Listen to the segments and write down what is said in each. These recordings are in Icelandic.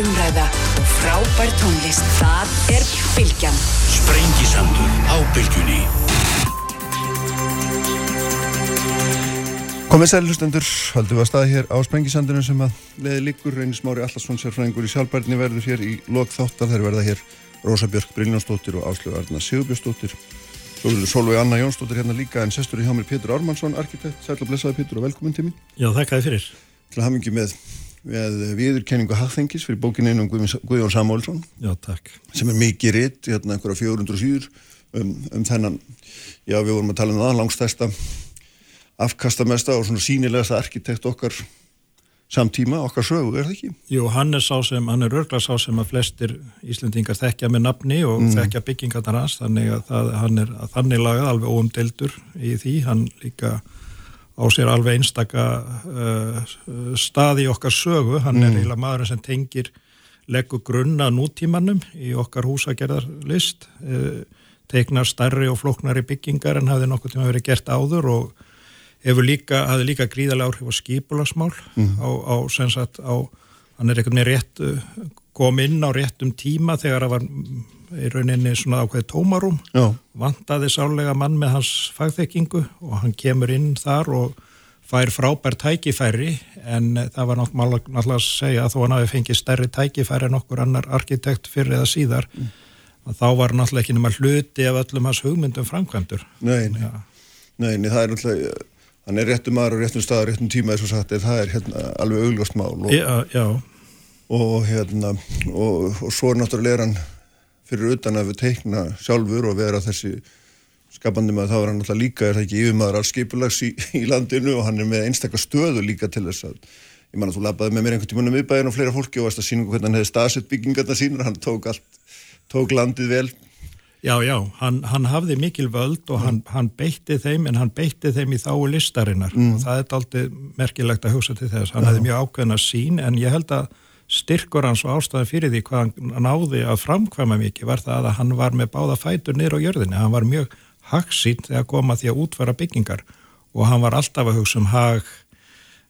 umræða og frábær tónlist. Það er Bilkjan. Sprengisandur á bylgjunni. Komið sæli hlustendur, haldum við að staða hér á Sprengisandunum sem að leði líkur Reynis Mári Allarsson sérfræðingur í sjálfbærni verður hér í lok þáttar þeir verða hér Rósa Björk Brynjónsdóttir og Áslögu Arna Sigurbjörnsdóttir Svo vil Solveig Anna Jónsdóttir hérna líka en sestur í hjá mér Pétur Ármannsson, arkitekt, sæl og blessaði Pétur og velkomin til mín. Já, þakkaði fyrir. Til að hafa mikið með, með viðurkenningu Hafþengis fyrir bókinu einum Guðjón Samúlsson. Já. Sem er mikið ritt, hérna einhverja 400 síður um, um þennan, já við vorum að tala um það, langstæsta afkastamesta og svona sínilegasta arkitekt okkar samtíma, okkar sögu, er það ekki? Jú, hann er sá sem, hann er örgla sá sem að flestir Íslendingar þekkja með nafni og mm. þekkja byggingarnar hans, þannig að það, hann er að þannig lagað alveg óumdeldur í því, hann líka á sér alveg einstaka uh, stað í okkar sögu, hann mm. er eiginlega maður sem tengir leggur grunna nútímanum í okkar húsagerðarlist, uh, teiknar starri og floknari byggingar en hafði nokkur tíma verið gert áður og hefur líka, hafði líka gríðarlega áhrif á skipulasmál mm. á, á, sagt, á, hann er eitthvað með rétt kom inn á réttum tíma þegar það var í rauninni svona ákveði tómarum Já. vandaði sálega mann með hans fagþekkingu og hann kemur inn þar og fær frábær tækifæri en það var náttúrulega að segja að þó hann hafi fengið stærri tækifæri en okkur annar arkitekt fyrir eða síðar mm. þá var náttúrulega ekki nema hluti af öllum hans hugmyndum framkvæmdur Nei, nei, nei, nei það er náttúrulega hann er réttum maður og réttum stað og réttum tíma og sagt það er hérna, alveg augljóst mál og, já, já. Og hérna og, og svo náttúrulega er hann fyrir utan að við teikna sjálfur og vera þessi skapandi maður þá er hann náttúrulega líka er það ekki yfirmaður alls skipulags í, í landinu og hann er með einstakar stöðu líka til þess að ég man að þú lapaði með mér einhvern tímunum viðbæðin og fleira fólki og varst að sína hvernig hann hefði staðsett byggingarna sínur hann tók allt, tók landið vel Já, já, hann, hann hafði mikil völd og hann, hann beitti þeim en hann beitti þeim í þáu listarinnar mm. og það er aldrei merkilegt að hugsa til þess. Hann já. hafði mjög ákveðna sín en ég held að styrkur hans og ástæðan fyrir því hvað hann náði að framkvæma mikið var það að hann var með báða fætur niður á jörðinni. Hann var mjög hagsýnt þegar koma því að útfæra byggingar og hann var alltaf að hugsa um hag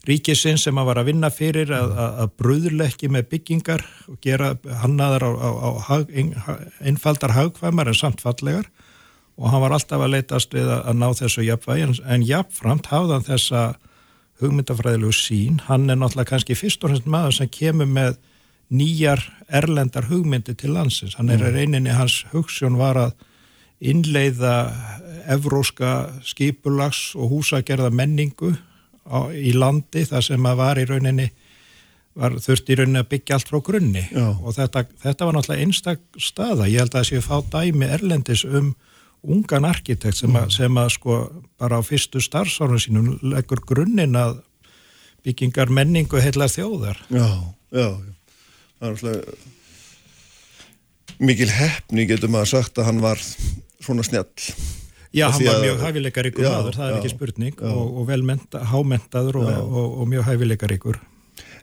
ríkisinn sem að var að vinna fyrir að, að bröðurleikki með byggingar og gera hannaðar á, á, á hag, ein, einfaldar hagkvæmar en samt fallegar og hann var alltaf að leytast við að, að ná þessu jafnvægi en, en jafnframt hafðan þessa hugmyndafræðilegu sín, hann er náttúrulega kannski fyrst og fremst maður sem kemur með nýjar erlendar hugmyndi til landsins, hann er mm. reyninni hans hugssjón var að innleiða evróska skipulags og húsagerða menningu á, í landi þar sem að var í rauninni var þurft í rauninni að byggja allt frá grunni Já. og þetta, þetta var náttúrulega einstak staða, ég held að það séu fá dæmi erlendis um ungan arkitekt sem, mm. sem að sko bara á fyrstu starfsárun sínum leggur grunninn að byggingar menningu heila þjóðar Já, já, já. það er náttúrulega mikil hefni getur maður sagt að hann var svona snjall Já, hann var mjög hæfileikaríkur maður, það er já, ekki spurning og, og vel menta, hámentaður og, og, og mjög hæfileikaríkur.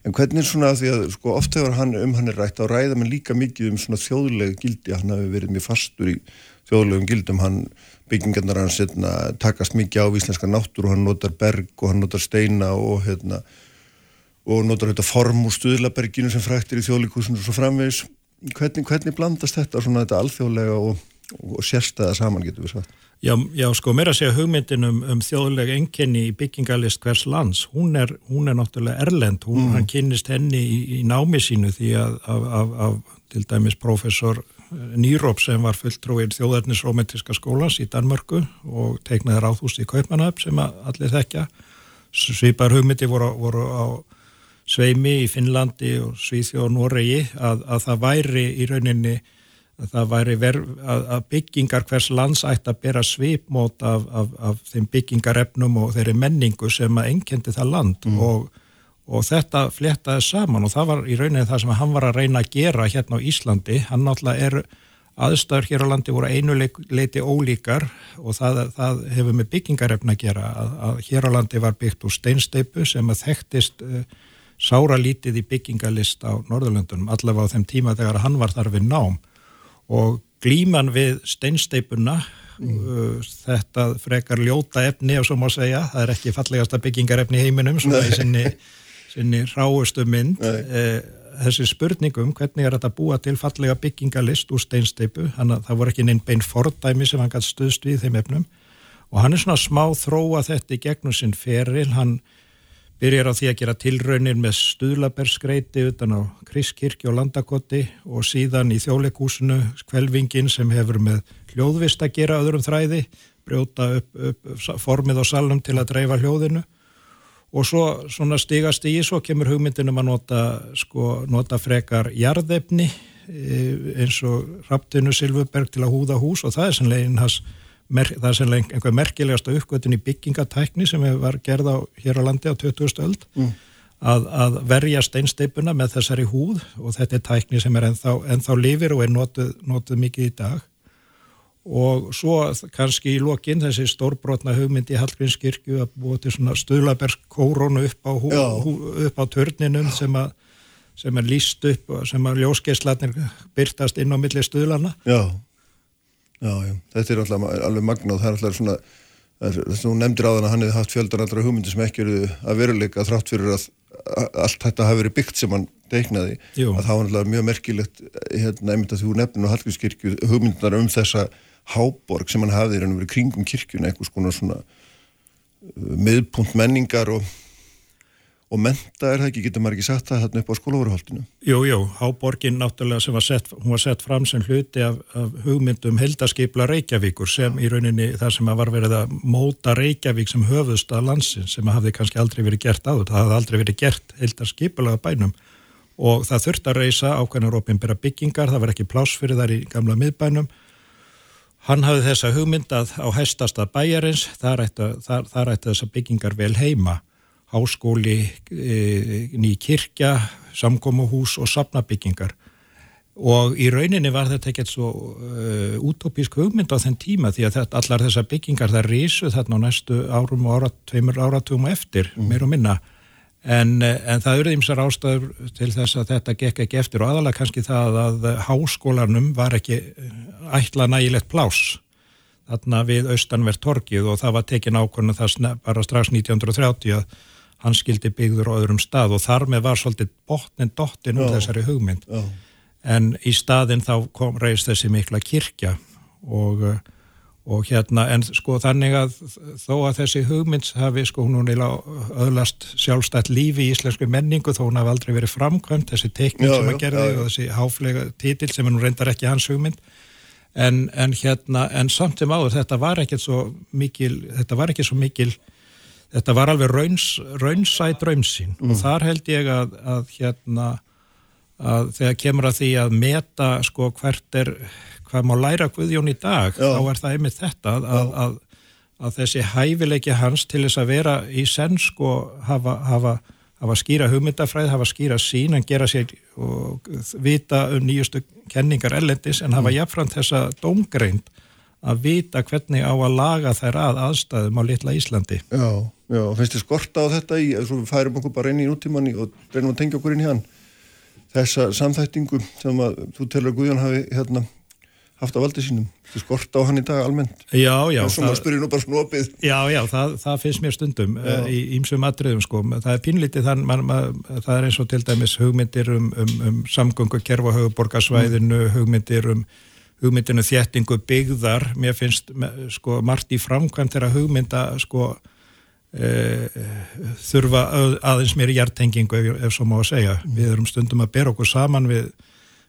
En hvernig er svona því að sko, oft hefur hann um hann er rætt á ræða menn líka mikið um svona þjóðlega gildi, hann hafi verið mjög fastur í þjóðlegum gildum, hann byggingarnar hann setna, takast mikið á íslenska náttúr og hann notar berg og hann notar steina og hérna og notar þetta form úr stuðlaberginu sem fræktir í þjóðleikusinu og svo framvegis. Hvernig, hvernig blandast þetta svona þetta alþjóðlega og sérstæða saman getur við sagt? Já, já, sko, mér að segja hugmyndin um, um þjóðlega enginni í byggingalist hvers lands, hún er, hún er náttúrulega erlend, hún, mm. hann kynist henni í, í námi sínu því að af, af, af til dæmis professor Nýróp sem var fulltrúið þjóðarnisromantiska skólans í Danmörku og teiknaði ráðhús í Kaupmannöf sem allir þekkja, svipar hugmyndi voru, voru á Sveimi í Finnlandi og Svíþjóð og Noregi að, að það væri í rauninni að það væri verð að, að byggingar hvers lands ætti að bera svipmót af, af, af þeim byggingarefnum og þeirri menningu sem að enkendi það land mm. og, og þetta fléttaði saman og það var í rauninni það sem hann var að reyna að gera hérna á Íslandi, hann náttúrulega er aðstæður hér á landi voru einu leiti ólíkar og það, það hefur með byggingarefn að gera að, að hér á landi var byggt úr steinsteipu sem að þekktist uh, sára lítið í byggingalist á Norðurlöndunum allavega á þeim tíma þegar hann var þar við nám. Og glíman við steinsteipuna mm. uh, þetta frekar ljóta efni og svo má segja, það er ekki fallegasta byggingarefni í heiminum svona í sinni, sinni ráustu mynd uh, þessi spurningum hvernig er þetta búa til fallega byggingalist úr steinsteipu, hann að það voru ekki neinn bein fordæmi sem hann gæti stuðst við þeim efnum. Og hann er svona smá þróa þetta í gegnum sinn feril, hann byrjar á því að gera tilraunir með stuðlaberskreiti utan á Kriskirkju og Landakoti og síðan í þjóleikúsinu kvelvingin sem hefur með hljóðvist að gera öðrum þræði, brjóta upp, upp formið á salnum til að dreifa hljóðinu og svo svona stigast í svo kemur hugmyndinum að nota, sko, nota frekar jarðefni e, eins og Raptinu Silvuberg til að húða hús og það er sannlegin er einhver merkilegasta uppgötun í byggingatækni sem var gerð á hér á landi á 20. öld mm. að, að verja steinsteipuna með þessari húð og þetta er tækni sem er ennþá, ennþá lifir og er notuð, notuð mikið í dag og svo kannski í lokin þessi stórbrotna hugmynd í Hallgrínskirkju að búa til svona stöðlabersk kórónu upp á, á törninum sem að sem er líst upp og sem að ljóskeislatnir byrtast inn á milli stöðlana Já. Já, já, þetta er alltaf alveg magnáð, það er alltaf svona, þú nefndir á þann að hann hefði haft fjöldan allra hugmyndi sem ekki eru að veruleika þrátt fyrir að allt þetta hafi verið byggt sem hann deiknaði, Jú. að það var alltaf mjög merkilegt, hérna, einmitt að þú nefnir á Hallgrímskirkju hugmyndunar um þessa háborg sem hann hafði og verið kringum kirkjuna, einhvers konar svona uh, miðpunkt menningar og og menta er það ekki, getur maður ekki sagt það hérna upp á skólaveruhaldinu? Jú, jú, Háborgin náttúrulega sem var sett, hún var sett fram sem hluti af, af hugmyndum heldaskipla Reykjavíkur sem í rauninni það sem var verið að móta Reykjavík sem höfust að landsin sem hafði kannski aldrei verið gert áður, það hafði aldrei verið gert heldaskipla bænum. Og það þurfti að reysa ákveðnar ofinbæra byggingar, það var ekki pláss fyrir þar í gamla miðbænum Hann hafði þessa hugmyndað á hestastað bæjarins, þar ætti, þar, þar ætti þessa byggingar vel heima. Háskóli, e, ný kirkja, samkómuhús og sapnabyggingar og í rauninni var þetta ekkert svo uh, útópísk hugmynd á þenn tíma því að þetta, allar þessar byggingar það rísu þarna á næstu árum og ára, tveimur áratugum eftir, mm. meir og minna en, en það eru ímsar ástæður til þess að þetta gekk ekki eftir og aðalega kannski það að háskólanum var ekki ætla nægilegt plás þarna við austanvert torkið og það var tekin ákvörnu það bara strax 1930 að hann skildi byggður á öðrum stað og þar með var svolítið botnin dottin úr þessari hugmynd já. en í staðin þá kom reist þessi mikla kirkja og, og hérna en sko þannig að þó að þessi hugmynd hafi sko hún öðlast sjálfstætt lífi í íslensku menningu þó hún hafi aldrei verið framkvæmt þessi já, sem að gerði já, og þessi háflega títil sem hún reyndar ekki hans hugmynd. En, en hérna en samt sem áður þetta var ekki svo mikil þetta var ekki svo mikil þetta var alveg rauns, raunsæ draumsín mm. og þar held ég að, að hérna að þegar kemur að því að meta sko hvert er, hvað má læra Guðjón í dag, Já. þá er það einmitt þetta að, að, að þessi hæfileiki hans til þess að vera í senn sko hafa, hafa, hafa skýra hugmyndafræð, hafa skýra sín en gera sér og vita um nýjustu kenningar ellendis en hafa mm. jafnframt þessa dómgreind að vita hvernig á að laga þær að aðstæðum á litla Íslandi. Já, já, finnst þið skorta á þetta í, svo við færum okkur bara inn í nútímanni og reynum að tengja okkur inn í hann þessa samþættingu sem að þú telur að Guðjón hafi hérna haft á valdi sínum, þið skorta á hann í dag almennt. Já, já. Það er svona að spyrja nú bara snopið. Já, já, það, það finnst mér stundum uh, í ímsum atriðum sko, það er pínlítið þann, man, man, það er eins og til dæmis hugmyndir um, um, um samgöngu kerfa höfuborgarsvæðinu, mm. hugmyndir um hugmyndinu þéttingu byggðar, mér finnst sko margt í framkvæm þegar hugmynda sko e, þurfa aðeins mér í hjartengingu ef, ef svo má að segja. Mm. Við erum stundum að bera okkur saman við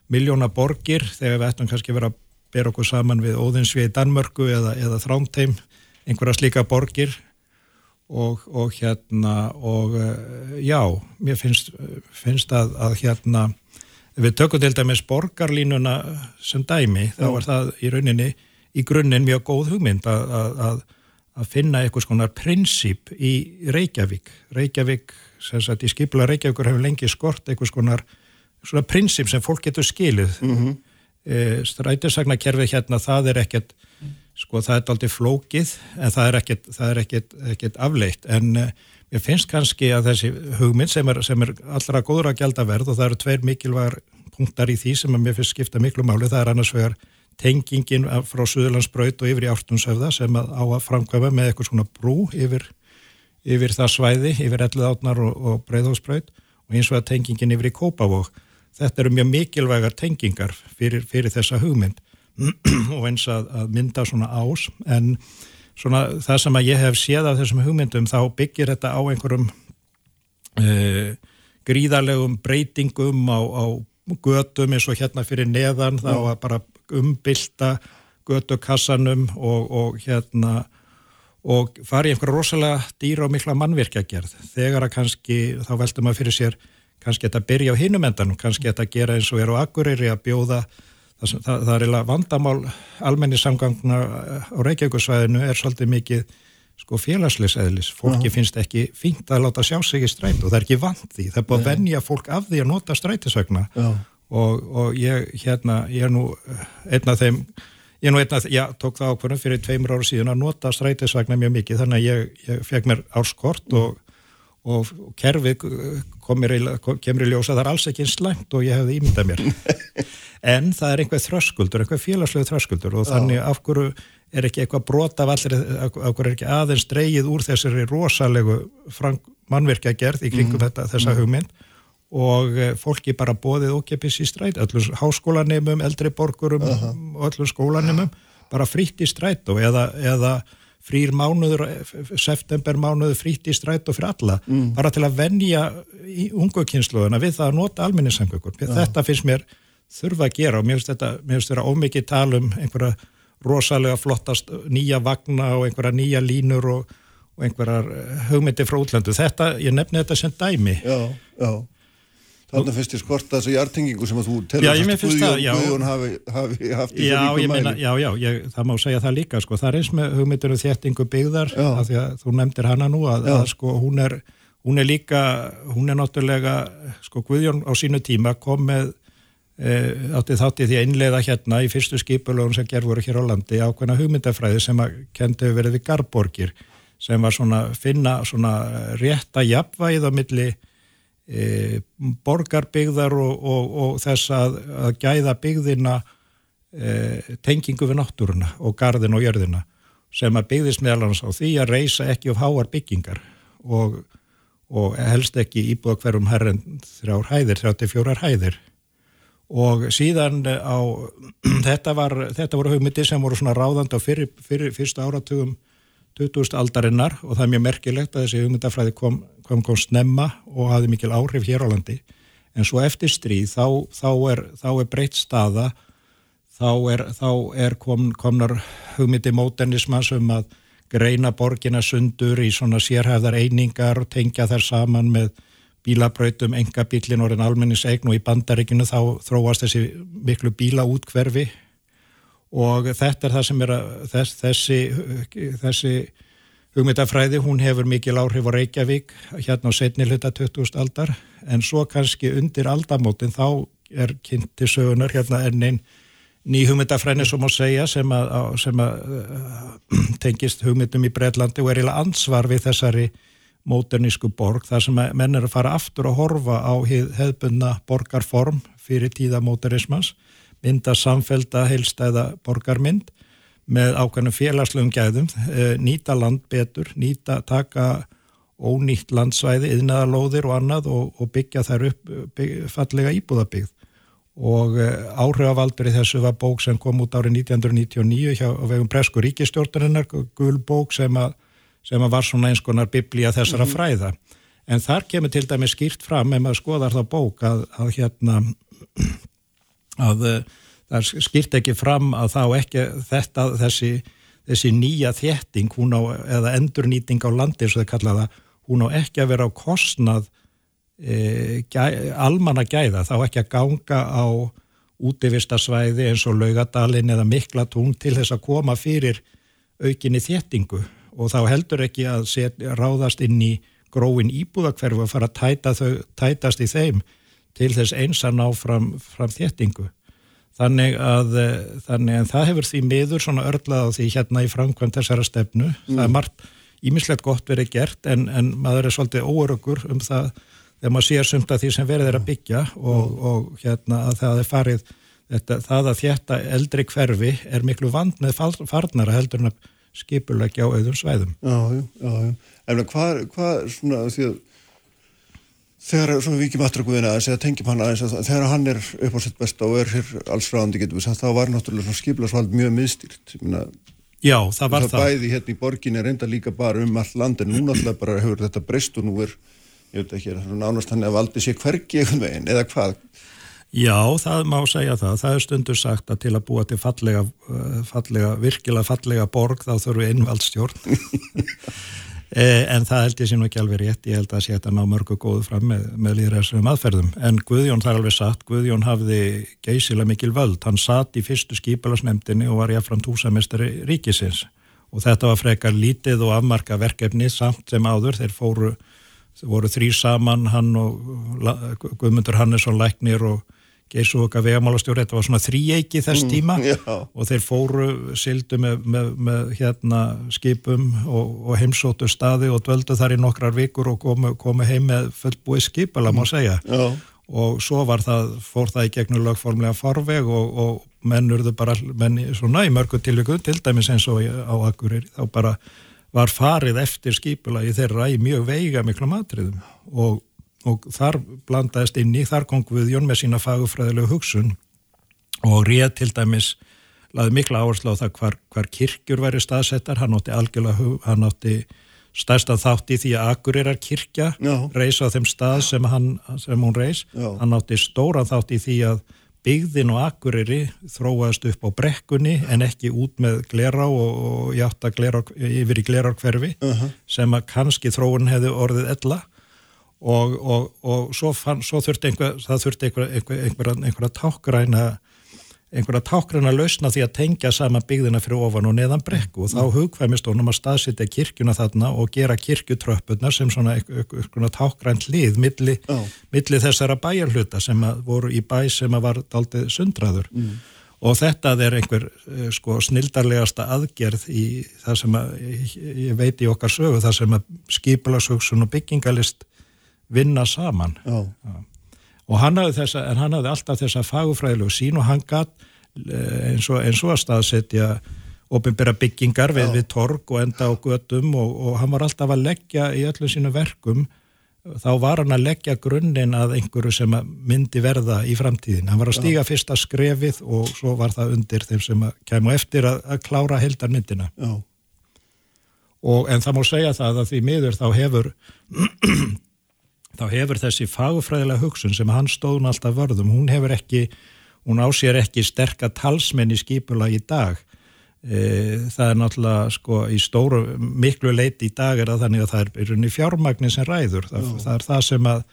miljóna borgir þegar við ættum kannski vera að bera okkur saman við Óðinsvið í Danmörku eða, eða Þrámteim, einhverja slíka borgir og, og hérna og e, já, mér finnst, finnst að, að hérna Við tökum til dæmis borgarlínuna sem dæmi, þá var það í rauninni í grunninn mjög góð hugmynd að, að, að finna eitthvað svona prinsip í Reykjavík. Reykjavík, sem sagt í skipla Reykjavíkur hefur lengi skort eitthvað svona prinsip sem fólk getur skilið. Mm -hmm. E, Strætisagnakerfið hérna, það er ekkert, sko það er aldrei flókið en það er ekkert, það er ekkert, ekkert afleitt en Ég finnst kannski að þessi hugmynd sem er, sem er allra góður að gelda verð og það eru tveir mikilvægar punktar í því sem að mér finnst skipta miklu máli. Það er annars vegar tengingin frá Suðurlandsbraut og yfir í Ártunnsöfða sem að á að framkvæma með eitthvað svona brú yfir, yfir það svæði, yfir Elluðátnar og, og Breiðhósbraut og eins og að tengingin yfir í Kópavók. Þetta eru mjög mikilvægar tengingar fyrir, fyrir þessa hugmynd og eins að, að mynda svona ás. En svona það sem að ég hef séð af þessum hugmyndum þá byggir þetta á einhverjum uh, gríðarlegum breytingum á, á götum eins og hérna fyrir neðan. Þá að bara umbylta götukassanum og, og hérna og fari einhverja rosalega dýra og mikla mannvirkja gerð þegar að kannski, þá veldur maður fyrir sér kannski þetta byrja á hinumendanum kannski þetta gera eins og er á Akureyri að bjóða það, það, það er eiginlega vandamál almennissamgangna á Reykjavíkusvæðinu er svolítið mikið sko félagsleisæðlis, fólki Aha. finnst ekki fínt að láta sjá sig í stræt og það er ekki vant því, það er búið að venja fólk af því að nota strætisvagna. Og, og ég hérna, ég er nú einn af þeim Ég nú einnig að, já, tók það ákvörðum fyrir tveimur ára síðan að nota strætisvagnar mjög mikið. Þannig að ég, ég fekk mér árskort og, og, kerfið komir í, kemur í ljósa það er alls ekki slæmt og ég hefði ímyndað mér. en það er einhver þröskuldur, einhver félagslegu þröskuldur og þannig af hverju er ekki eitthvað brota af allir, af hverju er ekki aðeins dreyið úr þessari rosalegu mannverkja gerð í kringum mm. þetta, þessa mm. hugmynd og eh, fólki bara bóðið okkepis í stræt, öllum háskólanemum, eldri borgurum uh -huh. og öllum skólanemum bara fritt í stræt og eða, eða frýr mánuður, september mánuður fritt í stræt og fyrir alla mm. bara til að venja í ungukynsluðuna við það að nota alminninsangökur uh -huh. þetta finnst mér þurfa að gera og mér finnst þetta, mér finnst þetta ómikið talum einhverja rosalega flottast nýja vagna og einhverja nýja línur og, og einhverjar hugmyndi frá útlandu þetta, ég nefni þetta sem dæmi Já, já Þannig finnst ég skorta þessu hjartengingu sem að þú telur að Guðjón hafi, hafi haft í já, ríkum mæli. Já, já, ég, það má segja það líka, sko. Það er eins með hugmyndunum þéttingu byggðar, af því að þú nefndir hana nú, að, að sko hún er, hún er líka, hún er náttúrulega, sko Guðjón á sínu tíma kom með e, áttið þáttið því að innleiða hérna í fyrstu skipulögun sem gerð voru hér á landi ákveðna hugmyndafræði sem að kendi verið við Garborgir, sem var svona finna svona rétta jafnvægið á milli e, borgarbyggðar og, og, og þess að, að gæða byggðina e, tengingu við náttúruna og gardin og jörðina sem að byggðist meðalans á því að reysa ekki of háar byggingar og, og helst ekki íbúða hverjum herren þrjár hæðir, 34 hæðir. Og síðan á þetta, var, þetta voru hugmyndi sem voru svona ráðand á fyrir, fyrir fyrsta áratugum 2000 aldarinnar og það er mjög merkilegt að þessi hugmyndafræði kom, kom, kom snemma og hafði mikil áhrif hér á landi. En svo eftir stríð þá, þá er, er breytt staða. Þá er, þá er kom, komnar hugmyndi móternismas um að greina borgina sundur í svona sérhæðar einingar og tengja þær saman með bílabrautum, enga bílin orðin almenningsegn og í bandaríkinu þá þróast þessi miklu bílaútkverfi og þetta er það sem er að þess, þessi, þessi hugmyndafræði, hún hefur mikil áhrif á Reykjavík hérna á setni hluta 20. aldar en svo kannski undir aldamótin þá er kynnti sögunar hérna ennin ný hugmyndafræni sem á segja sem að, sem að tengist hugmyndum í Breitlandi og er íla ansvar við þessari móternísku borg þar sem menn er að fara aftur að horfa á hefðbunna borgarform fyrir tíða móterismans mynda samfelda heilstæða borgarmynd með ákveðnum félagslegum gæðum, eh, nýta land betur, nýta, taka ónýtt landsvæði, yðnaðalóðir og annað og, og byggja þær upp byggja, fallega íbúðabyggð og eh, áhrifavaldur í þessu var bók sem kom út árið 1999 hjá vegum Bresku ríkistjórnarinnar, gul bók sem að, sem var svona eins konar biblía þessara mm -hmm. fræða. En þar kemur til dæmi skýrt fram ef maður skoðar það bók að, að hérna að eh, það skilt ekki fram að þá ekki þetta, þessi, þessi nýja þétting á, eða endurnýting á landi og það kallaða, hún á ekki að vera á kostnað e, gæ, almanna gæða, þá ekki að ganga á útivistasvæði eins og laugadalinn eða miklatún til þess að koma fyrir aukinni þéttingu. Og þá heldur ekki að set, ráðast inn í gróin íbúðakverfu að fara að tæta þau, tætast í þeim til þess eins að ná fram, fram þéttingu. Þannig að, eh, þannig að það hefur því miður svona örlað á því hérna í framkvæmt þessara stefnu. Mm. Það er margt ímislegt gott verið gert en, en maður er svolítið óörökur um það þegar maður sér sumt að því sem verið er að byggja og, mm. og hérna að það er farið, þetta, það að þetta eldri hverfi er miklu vand með farnara heldur en að skipulegja á auðum svæðum. Já, já, já. En hvað, hvað svona því að þegar, svo við vikjum aftur að guðina aðeins, eða tengjum hann aðeins, að þegar hann er upp á sitt besta og er hér alls ráðandi, getur við sagt, þá var náttúrulega skiplasvald mjög miðstýrt. Já, það var það. Það bæði hérna í borginni reynda líka bara um all land, en núna alltaf bara hefur þetta breyst og nú er, ég veit ekki, nánast hann að valdi sér hvergi einhvern veginn, eða hvað? Já, það má segja það. Það er stundur sagt að til að búa til fallega, fallega virkilega fallega borg þá þurfum við innvaldstjórn. Eh, en það held ég sem ekki alveg rétt, ég held að sé þetta ná mörgu góðu fram með, með líðræðsum aðferðum. En Guðjón, það er alveg satt, Guðjón hafði geysilega mikil völd. Hann satt í fyrstu skipilarsnemdini og var jáfnframt húsamestari ríkisins og þetta var frekar lítið og afmarka verkefni samt sem áður. Þeir fóru, voru þrý saman, hann og Guðmundur Hannesson Læknir og Geisu okkar vegamálastjóri, þetta var svona þrýeiki þess mm, tíma. mm, og þeir fóru sildu með, með, með hérna skipum og, og heimsótu staði og dvöldu þar í nokkrar vikur og komu, komu heim með fullbúið skipala má mm, segja. já. og svo var það, fór það í gegnum lögformlega farveg og, og menn urðu bara, menn svona í mörgu tilvíku, til dæmis eins og á Akureyri, þá bara var farið eftir skipula í þeirra í mjög veiga miklu matriðum og og þar blandaðist inn í, þar kom Guðjón með sína fagufræðilegu hugsun og rétt til dæmis laði mikla áherslu á það hvar, hvar kirkjur væri staðsettar, hann átti algjörlega hann átti stærsta þátt í því að Akureyrar kirkja reys á þeim stað sem, hann, sem hún reys Já. hann átti stóra þátt í því að byggðin og Akureyri þróaðist upp á brekkunni en ekki út með glera og, og játta glera, yfir í glerarkverfi uh -huh. sem að kannski þróun hefði orðið ella og, og, og svo, fann, svo þurfti einhver, það þurfti einhver, einhver, einhver, einhverja tákgræna einhverja tákgræna lausna því að tengja sama byggðina fyrir ofan og neðan brekku og þá mm. hugkvæmist honum að staðsitja kirkjuna þarna og gera kirkjutröppurnar sem svona einhverja tákgrænt lið milli, milli þessara bæjarhluta sem voru í bæ sem var aldrei sundraður mm. og þetta er einhver eh, sko snildarlegasta aðgerð í það sem að, ég veit í okkar sögu, það sem að skipulagsugsun og byggingalist vinna saman Já. og hann hafði, þessa, hann hafði alltaf þessa fagufræðilegu sín og hann gatt eh, eins og, eins og að staðsetja ofinbæra byggingar við, við torg og enda á gödum og, og hann var alltaf að leggja í öllum sínu verkum þá var hann að leggja grunninn að einhverju sem myndi verða í framtíðin. Hann var að stíga fyrsta skrefið og svo var það undir þeim sem kemur eftir að, að klára heldar myndina. Og, en það má segja það að því miður þá hefur þá hefur þessi fagfræðilega hugsun sem hann stóðun alltaf vörðum, hún hefur ekki, hún ásér ekki sterka talsmenn í skipula í dag. E, það er náttúrulega sko í stóru, miklu leiti í dag er að þannig að það er í fjármagnin sem ræður. Það, það er það sem að,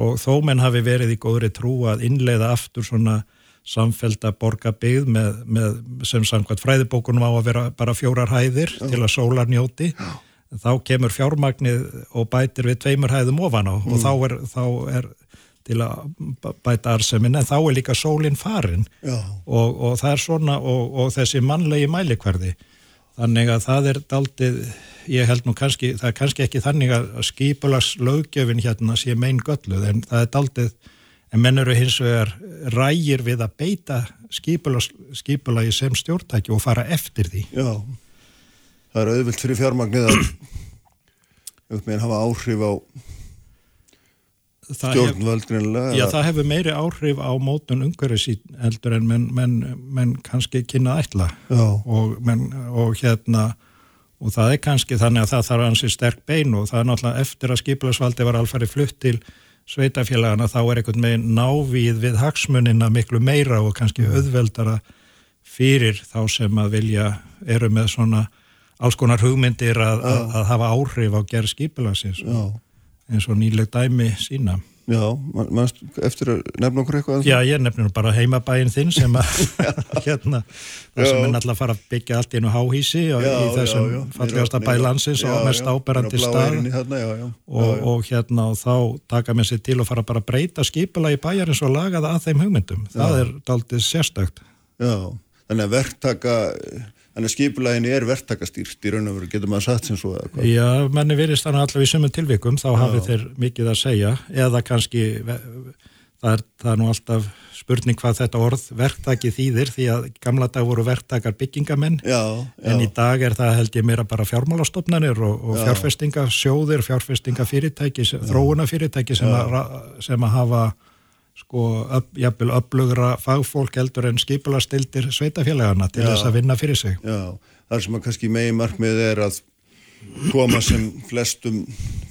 og þó menn hafi verið í góðri trú að innleiða aftur svona samfélta borgabygð með, með sem samkvæmt fræðibókunum á að vera bara fjórar hæðir Já. til að sólar njóti. Já þá kemur fjármagnið og bætir við tveimur hæðum ofan á mm. og þá er, þá er til að bæta arsemin en þá er líka sólinn farin. Og, og það er svona og, og þessi mannlegi mælikverði þannig að það er daldið ég held nú kannski, það er kannski ekki þannig að skipulags löggefin hérna sé megin gölluð en það er daldið en menn eru hins vegar rægir við að beita skipulagi sem stjórntæki og fara eftir því. Já það er auðvilt fyrir fjármagnið að auðvitað hafa áhrif á stjórnvöldrinlega Já, það hefur meiri áhrif á mótun umhverfis heldur en menn, menn, menn kannski kynna ætla. Og, menn, og hérna og það er kannski þannig að það þarf ansið sterk bein og það er náttúrulega eftir að skipilagsvaldi var alfari flutt til sveitafélagana þá er einhvern veginn návíð við hagsmunina miklu meira og kannski auðveldara fyrir þá sem að vilja eru með svona alls konar hugmyndir að, að, að hafa áhrif á gerð skipilagsins eins og nýleg dæmi sína Já, mannst eftir að nefna okkur eitthvað? Já, ég nefnir bara heimabæin þinn sem að hérna, það sem er náttúrulega að fara að byggja allt í einu háhísi og já, í þessum já, já. fallegasta bælansins og mest áberandi stað og, og hérna og þá taka mér sér til að fara bara að breyta skipila í bæjarins og laga það að þeim hugmyndum. Það er daldið sérstökt. Já, þannig að verktaka Þannig að skipulæginni er verktakastýrt í raun og veru, getur maður satt sem svo eða hvað? Já, menni virðist þannig allavega í sömum tilvikum, þá hafið þeir mikið að segja, eða kannski, það er, það er nú alltaf spurning hvað þetta orð verktaki þýðir því að gamla dag voru verktakar byggingamenn já, já. en í dag er það held ég meira bara fjármálastofnanir og, og fjárfestingasjóðir, fjárfestingafyrirtæki, þróunafyrirtæki sem, sem að hafa sko jafnvel upplugra fagfólk heldur en skipulastildir sveitafélagana til já, þess að vinna fyrir sig. Já, það sem að kannski megi markmið er að koma sem flestum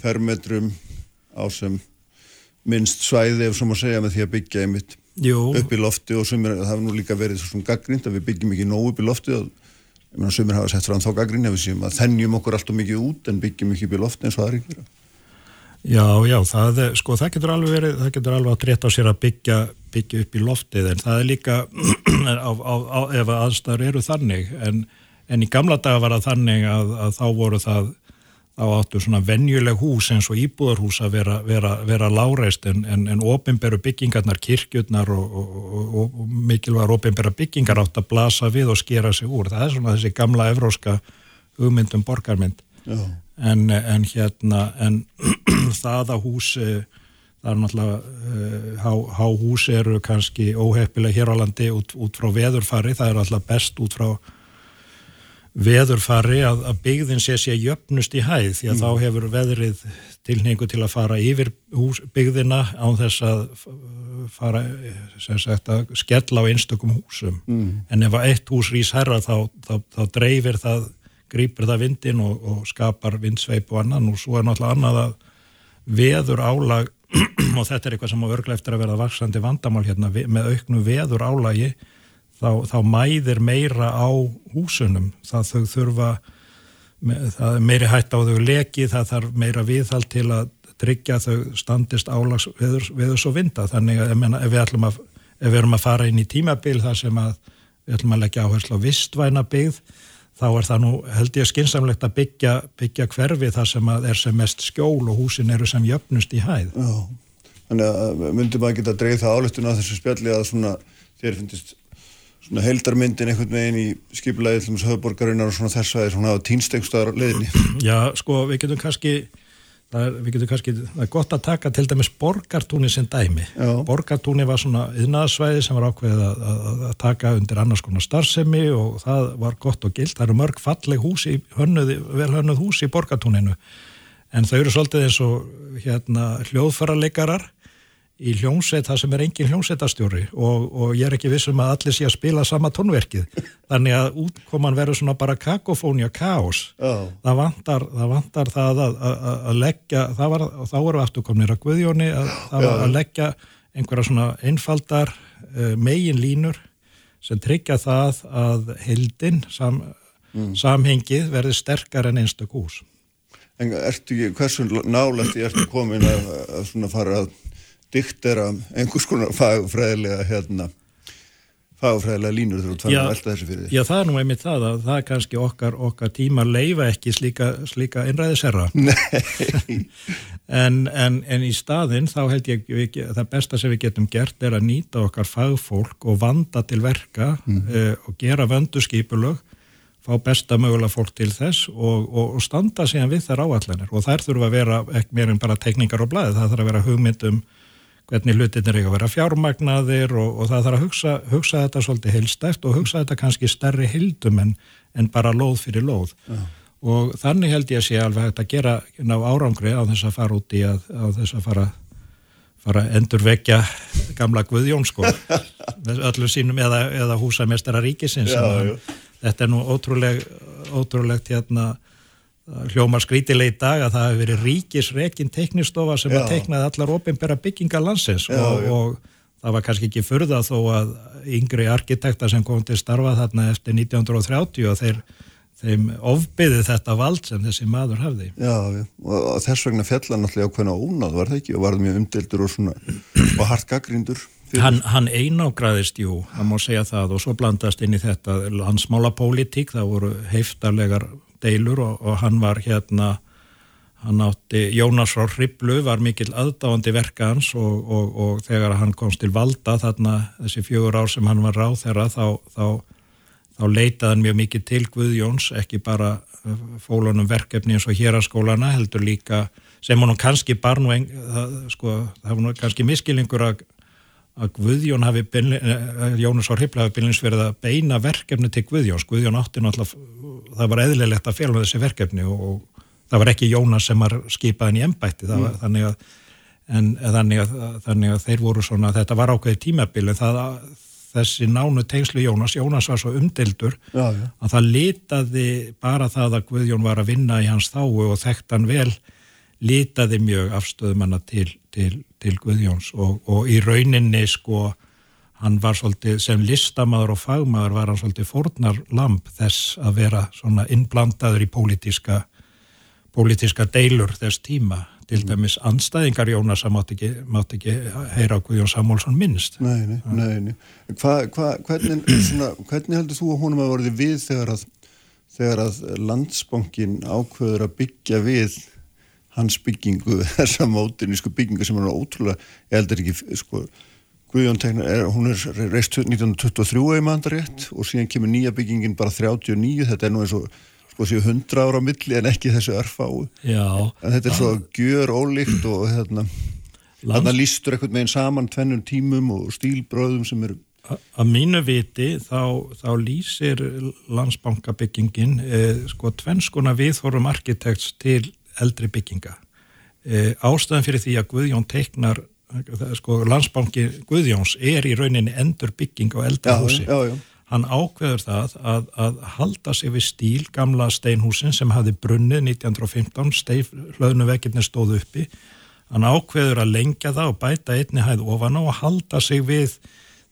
fermetrum á sem minnst svæði ef svo má segja með því að byggja einmitt Jú. upp í lofti og sumir, það hefur nú líka verið svona gaggrind að við byggjum ekki nóg upp í lofti og sumir hafa sett fram þá gaggrind að þennjum okkur alltaf mikið út en byggjum ekki upp í lofti eins og það er ekki Já, já, það, sko, það getur alveg verið, það getur alveg að treyta á sér að byggja, byggja upp í loftið en það er líka á, á, á, ef aðstæður eru þannig en, en í gamla daga var það þannig að, að þá voru það þá áttu svona venjuleg hús eins og íbúðarhús að vera, vera, vera láreist en, en, en ofinberu byggingarnar, kirkjurnar og, og, og, og mikilvægur ofinbera byggingar átt að blasa við og skera sig úr. Það er svona þessi gamla evróska hugmyndum borgarmynd. En, en hérna, en það að hús, það er náttúrulega, uh, há, há hús eru kannski óheppilega hér á landi út, út frá veðurfari, það er alltaf best út frá veðurfari að, að byggðin sé sé jöfnust í hæð því að mm. þá hefur veðrið tilningu til að fara yfir hús, byggðina á þess að fara sagt, að skella á einstökum húsum mm. en ef eitt hús rýs herra þá, þá, þá dreifir það grýpur það vindin og, og skapar vindsveip og annan og svo er náttúrulega annað að veður álag og þetta er eitthvað sem á örglega eftir að verða vaksandi vandamál hérna með auknu veður álagi þá, þá mæðir meira á húsunum. Það þau þurfa það er meiri hætt á þau leki það þarf meira viðhald til að tryggja þau standist álags veður, veður svo vinda. Þannig að menna, ef, við að, ef við erum að fara inn í tímabil þar sem að við ætlum að leggja áherslu á vistvæna byggð þá er það nú held ég skinsamlegt að byggja, byggja hverfi þar sem að er sem mest skjól og húsin eru sem jöfnust í hæð Já, þannig að myndum að geta dreið það álutun á þessu spjalli að svona þér finnst svona heildarmyndin einhvern veginn í skipulegið til höfuborgarinnar og svona þess að það er svona týnstengstöðar leðinni. Já, sko, við getum kannski er, við getum kannski, það er gott að taka til dæmis borgartúni sem dæmi. Já. Borgartúni var svona yðnaðsvæði sem var ákveðið að, að, að taka undir annars konar starfsemi og það var gott og gilt. Það eru mörg falleg hús í hönnuð, vel hönnuð hús í borgartúninu en þau eru svolítið eins og hérna hljóðfærarleikarar í hljómsveit það sem er engin hljómsveitastjóri og, og ég er ekki vissum að allir sé að spila sama tónverkið þannig að útkoman verður svona bara kakofónia kaos oh. það, vantar, það vantar það að, að, að leggja var, þá erum við afturkomnir að Guðjóni að, að leggja einhverja svona einfaldar uh, megin línur sem tryggja það að heldin sam, mm. samhengið verður sterkar en einstak hús En ertu ekki, hversu nálægt ertu komin að svona fara að diktera einhvers konar fagfræðilega hérna fagfræðilega línur þurfa að tala um velta þessu fyrir því. Já, það er nú einmitt það að það er kannski okkar, okkar tíma leifa ekki slíka, slíka einræðisherra. Nei. en, en, en í staðinn þá held ég við, það besta sem við getum gert er að nýta okkar fagfólk og vanda til verka mm. uh, og gera vönduskipulög fá besta mögulega fólk til þess og, og, og standa síðan við þær áallanir og þær þurfa að vera ekki meira en bara tekníkar og blæði, það þarf að vera hugmyndum hvernig hlutin er ekki að vera fjármagnaðir og, og það þarf að hugsa, hugsa þetta svolítið heilstæft og hugsa þetta kannski stærri heildum en, en bara lóð fyrir lóð. Ja. og þannig held ég að sé alveg hægt að gera ná árangri á þess að fara út í að, á þess að fara fara endur vekja gamla Guðjón sko. Öllu sínum eða, eða húsamestara ríkisins. Já, þetta er nú ótrúleg ótrúlegt hérna hljómar skrítileg í dag að það hefur verið ríkisrekin teknistofa sem já. að teknaði allar ofinbæra bygginga landsins já, og, já. og það var kannski ekki furða þó að yngri arkitekta sem kom til starfa þarna eftir 1930 og þeir þeim ofbyði þetta vald sem þessi maður hafði. Já, og þess vegna fjallan náttúrulega ákveðna ónáð var það ekki og varð mjög umdeldur og svona og hart gaggrindur. Hann, hann einágraðist, jú, það má segja það og svo blandast inn í þetta landsmála pólitík, það voru heiftarlegar deilur og, og hann var hérna hann átti, Jónas Rár Hriblu var mikill aðdáandi verka hans og, og, og þegar hann komst til valda þarna þessi fjögur ár sem hann var ráð þeirra þá, þá, þá leitaði hann mjög mikið til Guðjóns, ekki bara uh, fólunum verkefni eins og héraskólana heldur líka, sem hann kannski barnu, sko, það var kannski miskilingur að að Guðjón hafi, eh, Jónas á Hrifla hafi beinleins verið að beina verkefni til Guðjóns. Guðjón átti náttúrulega, það var eðlilegt að fjalla þessi verkefni og, og það var ekki Jónas sem var skipaðin í embætti, það var þannig að, en þannig að, þannig að þeir voru svona, þetta var ákveðið tímabil en það, þessi nánu tengslu Jónas, Jónas var svo umdeldur Já, já. að það litaði bara það að Guðjón var að vinna í hans þáu og þekkt hann vel litaði mjög afstöðumanna til, til, til Guðjóns og, og í rauninni sko hann var svolítið sem listamaður og fagmaður var hann svolítið fórnar lamp þess að vera svona innblandaður í pólitíska pólitíska deilur þess tíma. Til dæmis anstæðingar Jónas að mátt ekki, mátt ekki heyra á Guðjón Samúlsson minnst Nei, nei, nei, nei. Hva, hva, hvernig, svona, hvernig heldur þú að honum að verði við þegar að, þegar að landsbankin ákveður að byggja við hans byggingu, þessa mótinísku byggingu sem er ótrúlega, ég heldur ekki, sko, Guðjón tegnar, er, hún er reist 1923 í mandarétt og síðan kemur nýja byggingin bara 39, þetta er nú eins og sko séu 100 ára á milli en ekki þessu örfáu. Já, En þetta er svo gjör ólíkt og hérna, þarna lístur eitthvað meginn saman tvennum tímum og stílbröðum sem eru Að mínu viti þá, þá lýsir landsbankabyggingin eh, sko tvennskona viðhorum arkitekts til eldri bygginga. Eh, ástæðan fyrir því að Guðjón teiknar, er sko landsbanki Guðjóns er í rauninni endur bygging á eldri Já, húsi. já, já. Hann ákveður það að, að halda sig við stíl gamla steinhúsin sem hafði brunnið 1915, steif hlöðnuvekirni stóð uppi. Hann ákveður að lengja það og bæta einni hæð ofan á og halda sig við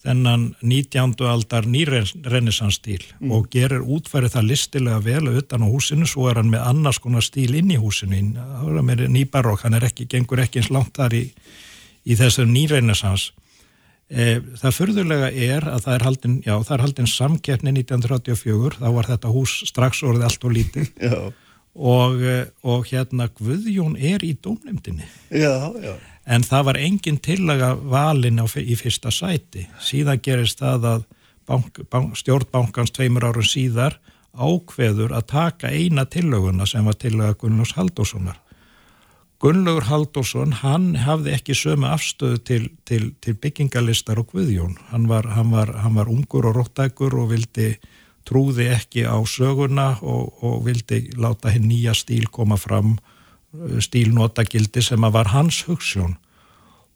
þennan 19. aldar nýrennisanstíl Mm. og gerir útfærið það listilega vel utan á húsinu, svo er hann með annars konar stíl inn í húsinu, það er hann með nýbarokk, hann er ekki, gengur ekki eins langt þar í, í þessum nýrennisans. E, það fyrðulega er að það er haldin, já, það er haldin samkeppni 1934, þá var þetta hús strax orðið allt og lítið og, eh, og hérna Guðjón er í dómnefndinni. Já, já. en það var engin tillaga valin á, í fyrsta sæti. Síðan gerist það að bank, bank, stjórnbankans tveimur árum síðar ákveður að taka eina tillöguna sem var tillaga Gunnlaugs Halldórssonar. Gunnlaugur Halldórsson hann hafði ekki sömu afstöðu til, til, til byggingalistar og Guðjón. Hann var, hann, var, hann var ungur og róttækur og vildi trúði ekki á söguna og, og vildi láta hinn nýja stíl koma fram stílnotagildi sem að var hans hugssjón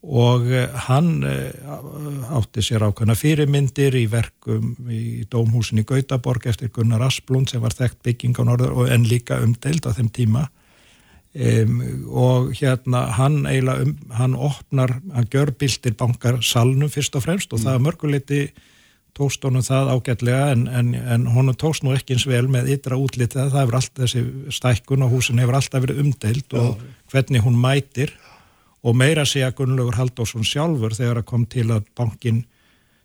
og eh, hann eh, átti sér ákveðna fyrirmyndir í verkum í Dómhúsin í Gautaborg eftir Gunnar Asplund sem var þekkt bygging á norður og en líka umdeild á þeim tíma. Um, og hérna hann eiginlega um, hann opnar, hann gjör bildir bankar salnum fyrst og fremst og það er mörguleiti tókst honum það ágætlega en, en, en honum tókst nú ekki eins vel með ytra útlitið, það hefur alltaf þessi stækkun og húsin hefur alltaf verið umdeild og hvernig hún mætir. Og meira segja Gunnlaugur Halldórsson sjálfur þegar að kom til að bankin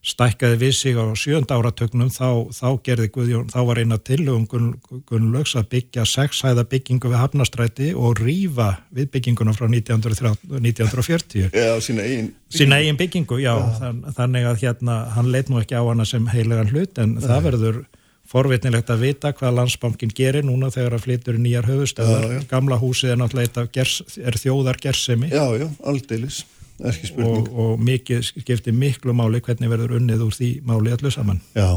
stækkaði við sig á sjönda áratögnum þá, þá gerði Guðjón, þá var eina tillögum Gunn, Gunnlaugs að byggja sexhæða byggingu við Hafnastræti og rýfa við bygginguna frá 1930, 1940 Já, sína eigin. sína eigin byggingu, já, þann, þannig að hérna, hann leit nú ekki á hana sem heilegan hlut en það verður forvitnilegt að vita hvað landsbankin gerir núna þegar að flytur í nýjar höfustöðar Já, já. gamla húsið er náttúrulega er þjóðar gersemi Já, já, aldeilis. Ekki spurning. og, og mikið skiptir miklu máli hvernig verður unnið úr því máli allu saman. Já.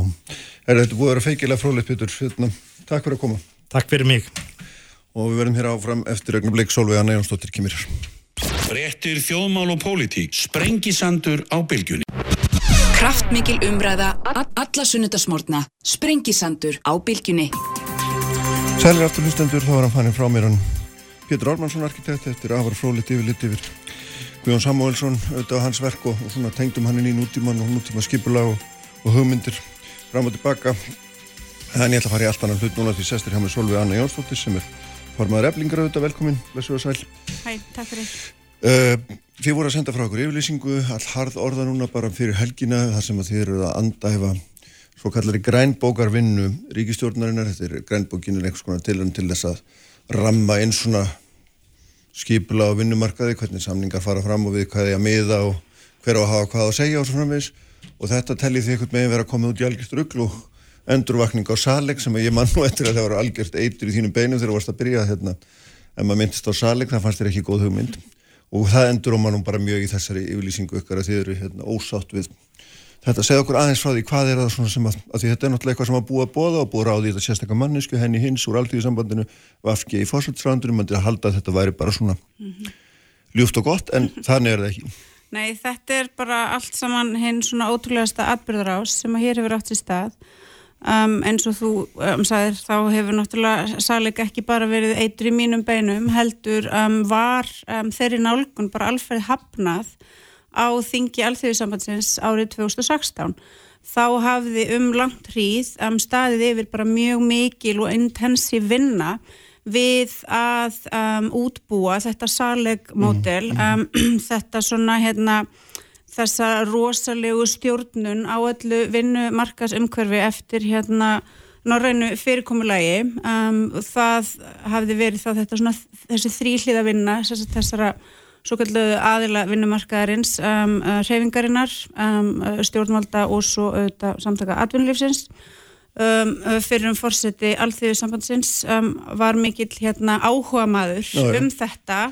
Er þetta búið að vera feikilega fróðleitt, Pétur? Hérna, takk fyrir að koma. Takk fyrir mig. Og við verðum hér áfram eftir ögnum bleik Solveig Anna Jónsdóttir kemur. Fréttir þjóðmál og pólitík. Sprengisandur á bylgjunni. Kraftmikil umræða, alla sunnudasmórna, sprengisandur á bylgjunni. Sælir aftur hlustendur, þá var hann fannin frá mér hann Pétur Ormansson arkitekt eftir afar fróðleitt yfir lit yfir Guðjón Samuelsson, auðvitað á hans verk og, og svona tengdum hann inn í nútíman og nútíma skipula og, og hugmyndir fram og tilbaka. En ég ætla að fara í allt annan hlut núna því sestir hjá mig Solveig Anna Jónsdóttir sem er formaður eflingar auðvitað, velkomin, blessu og sæl. Hæ, takk fyrir. Uh, þið voru að senda frá okkur yfirlýsingu, all harð orða núna bara fyrir helgina, þar sem að þið eru að andæfa svo kallari grænbókarvinnu ríkistjórnarinnar, þetta er grænbókin er einhvers konar tilhörn til þess að ramma inn svona skipula á vinnumarkaði, hvernig samningar fara fram og við hvað er að miða og hver á að hafa hvað að segja og svo framvegis. Og þetta telli því einhvern meginn vera að koma út í algjört rugl og endurvakning á saleg sem ég mann nú eftir að það var algjört eitur í þínum beinum þegar þú varst að byrja hérna, ef maður myndist á saleg það fannst þér ekki góð hugmynd. Og það endur á mannum bara mjög í þessari yfirlýsingu ykkar að þið eru hérna, ósátt við þetta. Segð okkur aðeins frá því hvað er það svona sem að, að því þetta er náttúrulega eitthvað sem að búa bóða og búa ráði í þetta sérstaklega mannesku, henni hins úr alltíðisambandinu, vafki í fórsöldsrandunum, til að halda að þetta væri bara svona mm -hmm. ljúft og gott, en þannig er það ekki. Nei, þetta er bara allt saman hinn svona ótrúlegasta atbyrðarás sem að hér hefur átt í stað Um, eins og þú um, sagðir þá hefur náttúrulega særleika ekki bara verið eitur í mínum beinum heldur um, var þeirri nálgun bara alferð hafnað á þingi alþjóðisambandsins árið 2016 þá hafði um langt hríð staðið yfir bara mjög mikil og intensív vinna við að útbúa þetta særleikmódel mm. þetta svona hérna þessa rosalegu stjórnun á öllu vinnumarkasumkörfi eftir hérna norrænu fyrirkomulagi um, það hafði verið þá þetta svona þessi þrýhliða vinna þessara svo kallu aðila vinnumarkaðarins um, uh, reyfingarinnar um, uh, stjórnvalda og svo auðvitað samtaka atvinnulífsins. Um, uh, fyrir um fórseti alþjóðu sambandsins um, var mikill hérna áhuga maður um þetta.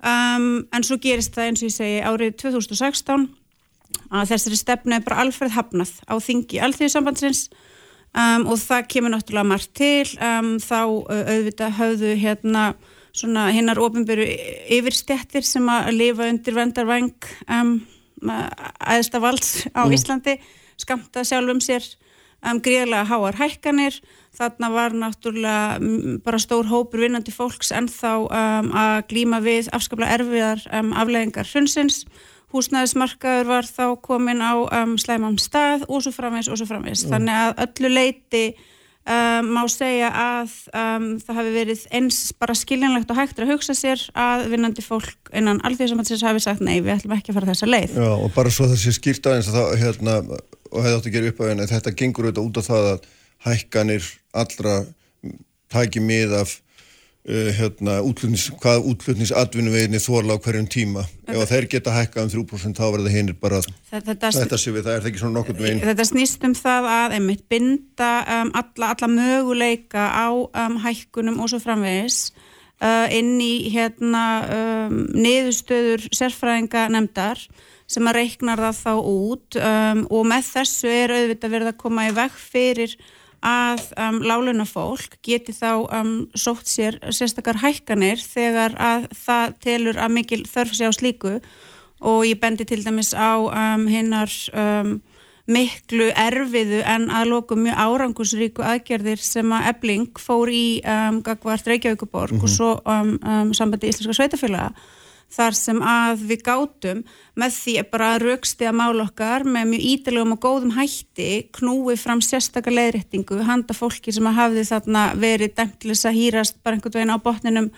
Um, en svo gerist það eins og ég segi árið 2016 að þessari stefnu er bara alferð hafnað á þingi alþjóðsambandsins um, og það kemur náttúrulega margt til. Um, þá auðvitað höfðu hérna svona hinnar ofinböru yfirstjættir sem að lifa undir vendarvæng um, aðesta valds á mm. Íslandi skamta sjálf um sér um, gríðlega háar hækkanir þarna var náttúrulega bara stór hópur vinnandi fólks en þá um, að glíma við afskaplega erfiðar um, afleggingar hrunsins húsnæðismarkaður var þá komin á um, slæmam stað og svo framvegs og svo framvegs. Mm. Þannig að öllu leiti um, má segja að um, það hafi verið eins bara skiljanlegt og hægt að hugsa sér að vinnandi fólk innan alþjóðsamhansins hafi sagt nei, við ætlum ekki að fara þessa leið. Já, og bara svo þessi skýrt aðeins að það, hérna, og hefði átt að gera upp af henni, þetta gengur auðvitað út af það að hækkanir allra tæki mið af Uh, hérna, útlutnings, hvað útlutningsatvinnuveginni þorla á hverjum tíma. Þetta, ef þeir geta hækkað um 3% þá verður það hinnir bara þetta, þetta sé við, það er ekki svona nokkur veginn? Þetta snýst um það að einmitt binda um, alla, alla möguleika á um, hækkunum og svo framvegis uh, inn í hérna um, niðurstöður sérfræðinga nefndar sem að reiknar það þá út um, og með þessu er auðvitað verið að koma í veg fyrir að um, láluna fólk geti þá um, sótt sér sérstakar hækkanir þegar að það telur að mikil þörf sé á slíku og ég bendi til dæmis á um, hinnar um, miklu erfiðu en að loku mjög árangusríku aðgerðir sem að ebling fór í um, Gagvart Reykjavíkuborg mm -hmm. og mhm. svo um, sambandi Íslenska Sveitafélaga þar sem að við gátum með því bara rauksti að mála okkar með mjög ídalegum og góðum hætti knúi fram sérstakar leiðrættingu handa fólki sem að hafði þarna verið dæmtilis að hýrast bara einhvern veginn á botninum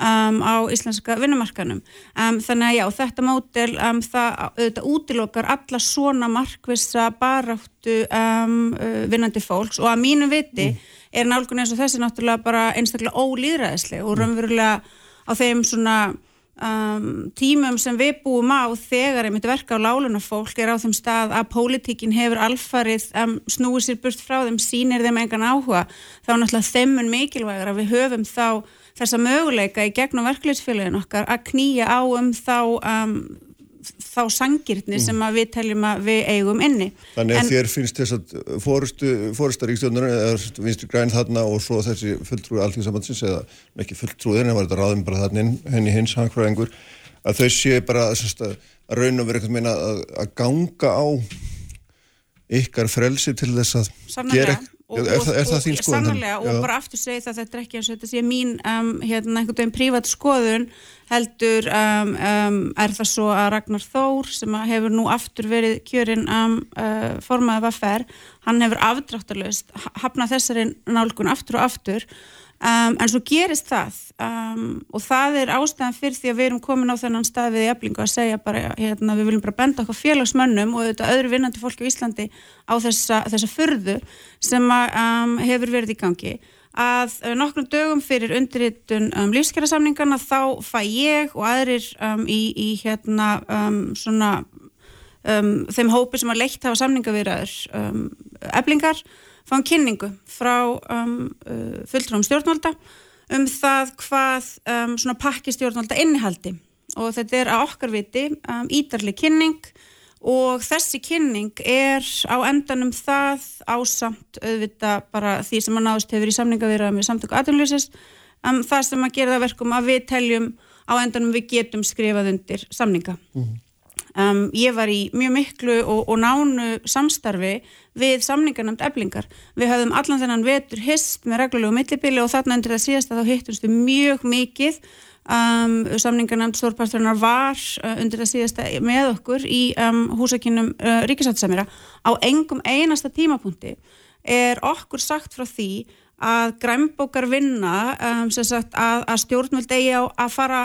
um, á íslenska vinnumarkanum. Um, þannig að já, þetta mótel um, það auðvitað útilokkar alla svona markvisa baráttu um, uh, vinnandi fólks og að mínu viti mm. er nálgun eins og þessi náttúrulega bara einstaklega ólýðræðisleg og raunverulega á þeim svona Um, tímum sem við búum á þegar einmitt verka á láluna fólk er á þeim stað að pólitíkin hefur alfarið um, snúið sér burt frá þeim sínir þeim engan áhuga. Þá náttúrulega þeimun mikilvægur að við höfum þá þessa möguleika í gegnum verkefliðsfélagin okkar að knýja á um þá um, þá sangirtni mm. sem við teljum að við eigum inni. Þannig að en, þér finnst þess að fórustaríkstjónur eða vinstu græn þarna og svo þessi fulltrúi allþjóðsambandsins eða ekki fulltrúið en það var þetta ráðum bara þarna henni hins hangfræðingur að þau sé bara að, að raun og vera eitthvað meina að, að ganga á ykkar frelsi til þess að Sannlega. gera Og, er, er það þín skoðun? Sannlega og bara aftur segið það þetta er ekki eins og þetta sé mín um, hérna einhvern veginn prívat skoðun heldur um, um, er það svo að Ragnar Þór sem hefur nú aftur verið kjörinn um, uh, formaðið vaffer, hann hefur afdráttalust hafnað þessari nálgun aftur og aftur Um, en svo gerist það um, og það er ástæðan fyrir því að við erum komin á þennan stað við í eflingu að segja bara, hérna, við viljum bara benda okkur félagsmönnum og auðvitað öðru vinnandi fólki í Íslandi á þessa, þessa fyrðu sem að, um, hefur verið í gangi. Að uh, nokkrum dögum fyrir undirritun um, lífskjærasamningarna þá fæ ég og aðrir um, í, í hérna um, svona þeim hópi sem að leitt hafa samningavirðar eflingar fáum kynningu frá um, fulltrúum stjórnvalda um það hvað um, svona pakki stjórnvalda innihaldi og þetta er að okkar viti um, ídarli kynning og þessi kynning er á endanum það ásamt auðvitað bara því sem að náðust hefur í samningavirða með samtöku aðunlýsins um, það sem að gera það verkum að við teljum á endanum við getum skrifað undir samninga. Um, ég var í mjög miklu og, og nánu samstarfi við samningarnamt eblingar. Við höfðum allan þennan vetur hist með reglulegu millibili og þarna undir það síðast að þá hittumstu mjög mikið um, samningarnamt stórparturnar var uh, undir það síðasta með okkur í um, húsakinnum uh, ríkisáttisamira. Á engum einasta tímapunkti er okkur sagt frá því að græmbókar vinna um, að, að stjórnvöld eigi á að fara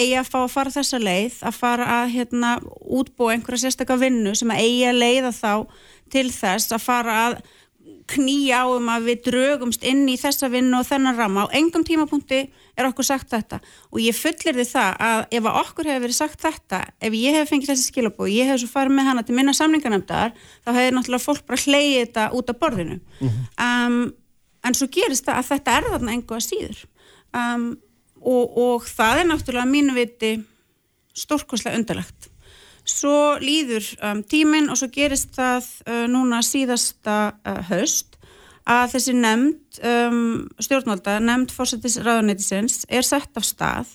eigi að fá að fara þessa leið að fara að hérna, útbúa einhverja sérstakka vinnu sem að eigi að leiða þá til þess að fara að knýja á um að við drögumst inn í þessa vinnu og þennan rama á engum tímapunkti er okkur sagt þetta. Og ég fullir því það að ef að okkur hefur verið sagt þetta, ef ég hef fengið þessi skilabó ég hef svo farið með hana til minna samlingarnefndar þá hefur náttúrulega fólk bara hleyið þetta út af borðinu. Mm -hmm. um, en svo gerist það að þetta er þarna engu að síður. Um, og, og það er náttúrulega mínu viti stórkoslega undarlegt. Svo líður um, tíminn og svo gerist það uh, núna síðasta uh, haust að þessi nefnd um, stjórnvalda, nefnd fórsetis ráðanætisins er sett af stað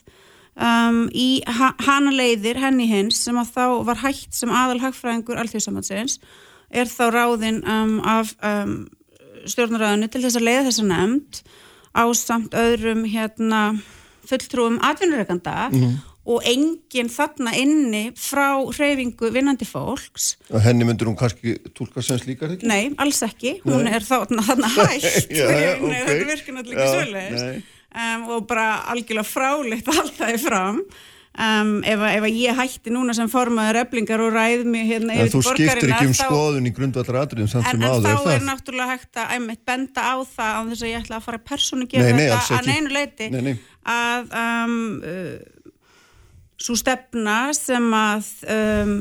um, í ha hana leiðir henni hins sem að þá var hægt sem aðal hagfræðingur alþjóðsamansins er þá ráðinn um, af um, stjórnaráðinu til þess að leiða þessa nefnd á samt öðrum hérna fulltrúum atvinnureikanda mm -hmm. og enginn þarna inni frá hreyfingu vinnandi fólks og henni myndur hún kannski tólka sem slíkar ekki? Nei, alls ekki, hún Nei. er þarna, þarna hægt ja, okay. þetta virkar náttúrulega ekki svolítið um, og bara algjörlega fráleitt alltaf í fram Um, ef, ef ég hætti núna sem formaður öflingar og ræð mig hérna yfir til borgarina þú skiptir ekki um skoðun í grundvallar atriðum en, en áður, þá er, er náttúrulega hægt að einmitt, benda á það á þess að ég ætla að fara persónu að gera þetta að neinu leiti nei, nei. að um, uh, svo stefna sem að um,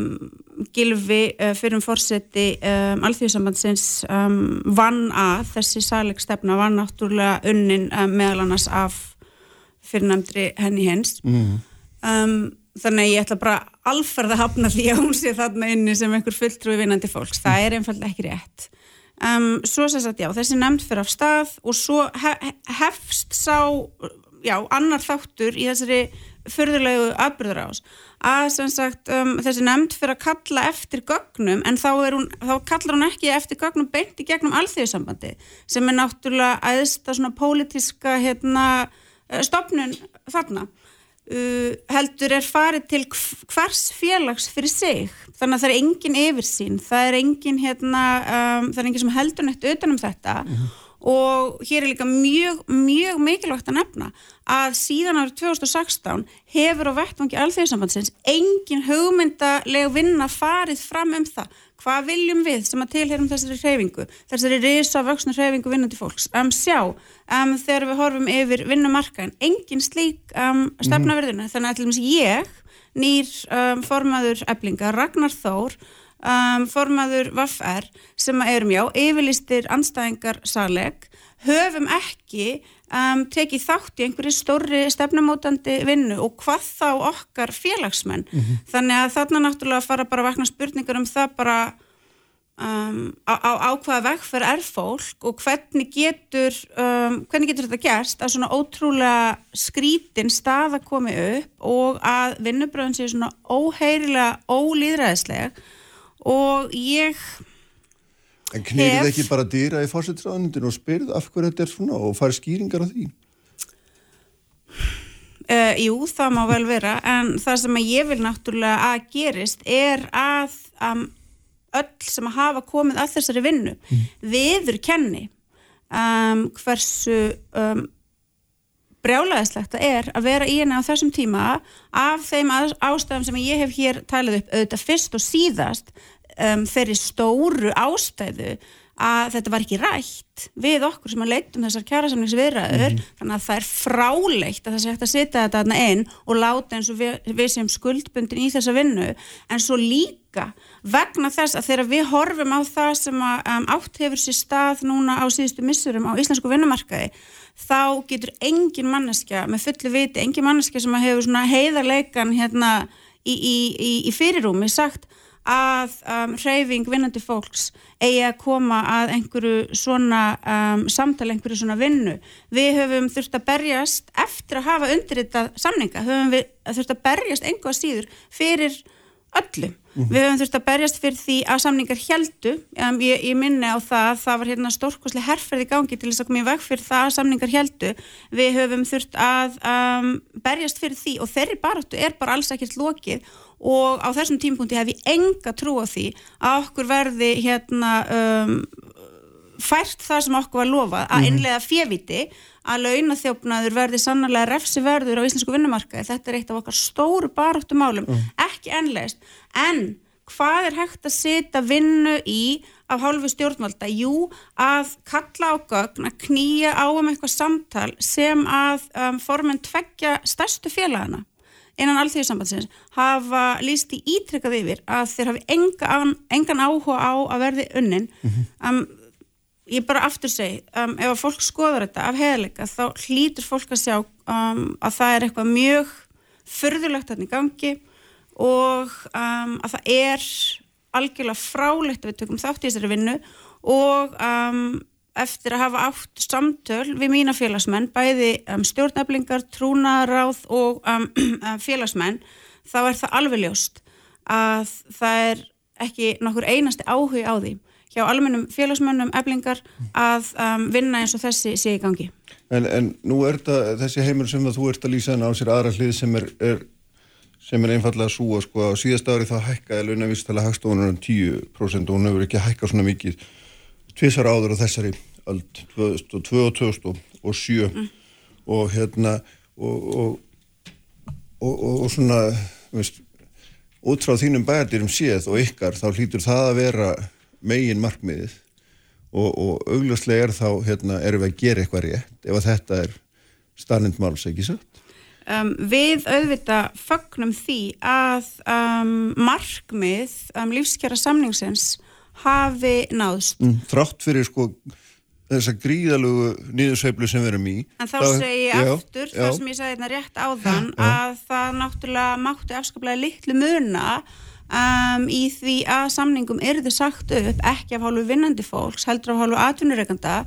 Gilvi uh, fyrir fórseti um, alþjóðsambandsins um, vann að þessi sæleg stefna var náttúrulega unnin um, meðal annars af fyrirnæmdri henni hens. Mm um, þannig að ég ætla bara alferð að hafna því að hún sé þarna inni sem einhver fulltrúi vinnandi fólks, það er einfallega ekki rétt. Um, svo sem sagt já, þessi nefnd fyrir af stað og svo hef, hefst sá já, annar þáttur í þessari förðulegu afbyrður ás að sem sagt um, þessi nefnd fyrir að kalla eftir gögnum en þá, hún, þá kallar hún ekki eftir gögnum beint í gegnum alþjóðsambandi sem er náttúrulega aðeins svona pólitíska hérna, stopnun þarna Uh, heldur er farið til hvers félags fyrir sig. Þannig að það er engin yfirsýn það er engin, hérna, um, það er engin sem heldur nætt utanum þetta. Uh -huh. og hér er líka mjög, mjög mikilvægt að nefna að síðan árið 2016 hefur á vettvangi alþjóðsambandsins engin hugmyndaleg vinna farið fram um það hvað viljum við sem að tilherum þessari hreyfingu, þessari risa vöxnu hreyfingu vinnandi fólks, um, sjá um, þegar við horfum yfir vinnumarkaðin engin slík um, stefnaverðina mm þannig að til og meins ég nýr um, formaður eblinga, Ragnar Þór formaður Vaffar sem erum já, yfirlistir anstæðingar saleg, höfum ekki um, tekið þátt í einhverju stórri stefnumótandi vinnu og hvað þá okkar félagsmenn mm -hmm. þannig að þarna náttúrulega fara bara að vakna spurningar um það bara um, á, á, á hvaða vegferð er fólk og hvernig getur um, hvernig getur þetta gerst að svona ótrúlega skrítin stað að komi upp og að vinnubröðin sé svona óheirilega ólýðræðisleg og ég En knýrið hef... ekki bara dýra í fórsettisraðanindinu og spyrð af hverju þetta er svona og farið skýringar á því? Uh, jú, það má vel vera en það sem ég vil náttúrulega að gerist er að um, öll sem að hafa komið að þessari vinnu mm. viður kenni um, hversu um, brjálæðislegt það er að vera í henni á þessum tíma af þeim ástæðum sem ég hef hér talið upp auðvitað fyrst og síðast um, þeirri stóru ástæðu að þetta var ekki rætt við okkur sem að leitum þessar kjærasamningsviðræður Mhm. þannig að það er fráleitt að það sé hægt að setja þetta þarna inn og láta eins og við, við sem skuldbundin í þessa vinnu en svo líka vegna þess að þegar við horfum á það sem að um, átt hefur sér stað núna á síðustu missurum á íslensku vinnumarkaði þá getur engin manneskja með fullu viti, engin manneskja sem að hefur svona heiðarleikan hérna í, í, í, í fyrirrúmi sagt að um, hreyfing vinnandi fólks eigi að koma að einhverju svona um, samtali, einhverju svona vinnu. Við höfum þurft að berjast eftir að hafa undirritað samninga, höfum við þurft að berjast einhvað síður fyrir öllum. Við höfum þurft að berjast fyrir því að samningar heldu, um, ég, ég minni á það að það var hérna stórkoslega herferð í gangi til þess að koma í veg fyrir það að samningar heldu. Við höfum þurft að um, berjast fyrir því og þeirri baráttu er bara alls ekkert lokið og á þessum tímpunkti hef ég enga trú á því að okkur verði hérna um, fært það sem okkur var lofað að innlega fjeviti að launaþjófnaður verði sannarlega refsiverður á íslensku vinnumarkaði. Þetta er eitt af okkar stóru baráttu málum ekki ennlegist, en hvað er hægt að setja vinnu í af hálfu stjórnvalda? Jú, að kalla á gögn, að knýja á um eitthvað samtal sem að um, formen tveggja stærstu félagana innan alþjóðsambandsins hafa líst í ítrykkað yfir að þeir hafi engan, engan áhuga á að verði unnin. Um, ég bara aftur segi um, ef að fólk skoðar þetta af heðleika þá hlýtur fólk að sjá um, að það er eitthvað mjög furðulegt þarna í gangi og um, að það er algjörlega frálegt að við tökum þátt í þessari vinnu og um, eftir að hafa átt samtöl við mína félagsmenn, bæði um, stjórnæflingar, trúnaráð og um, félagsmenn, þá er það alveg ljóst að það er ekki nokkur einasti áhug á því hjá almennum félagsmönnum eflingar að um, vinna eins og þessi sé í gangi. En, en nú er þetta, þessi heimur sem að þú ert að lýsa henni á sér aðra hlið sem er, er sem er einfallega að sko á síðast ári þá hækkaði launavistala hagstofunar um 10% og hún hefur ekki hækkað svona mikið tvisar áður á þessari öld 2002 og 2007 mm. og hérna og, og, og, og svona veist, út frá þínum bæjardyrum séð og ykkar þá hlýtur það að vera megin markmiðið og, og augljóslega er þá hérna, erum við að gera eitthvað rétt ef að þetta er stannend máls ekki satt. Um, við auðvita fagnum því að um, markmið um, lífskjara samningsins hafi náðst. mm, þrátt fyrir sko þessa gríðalugu niðursveiflu sem við erum í En þá segi ég já, aftur, já, það sem ég sagði hérna rétt áðan, að það náttúrulega mátti afskaplega litlu muna um, í því að samningum yrði sagt upp, ekki af hálfu vinnandi fólks, heldur af hálfu atvinnureikanda.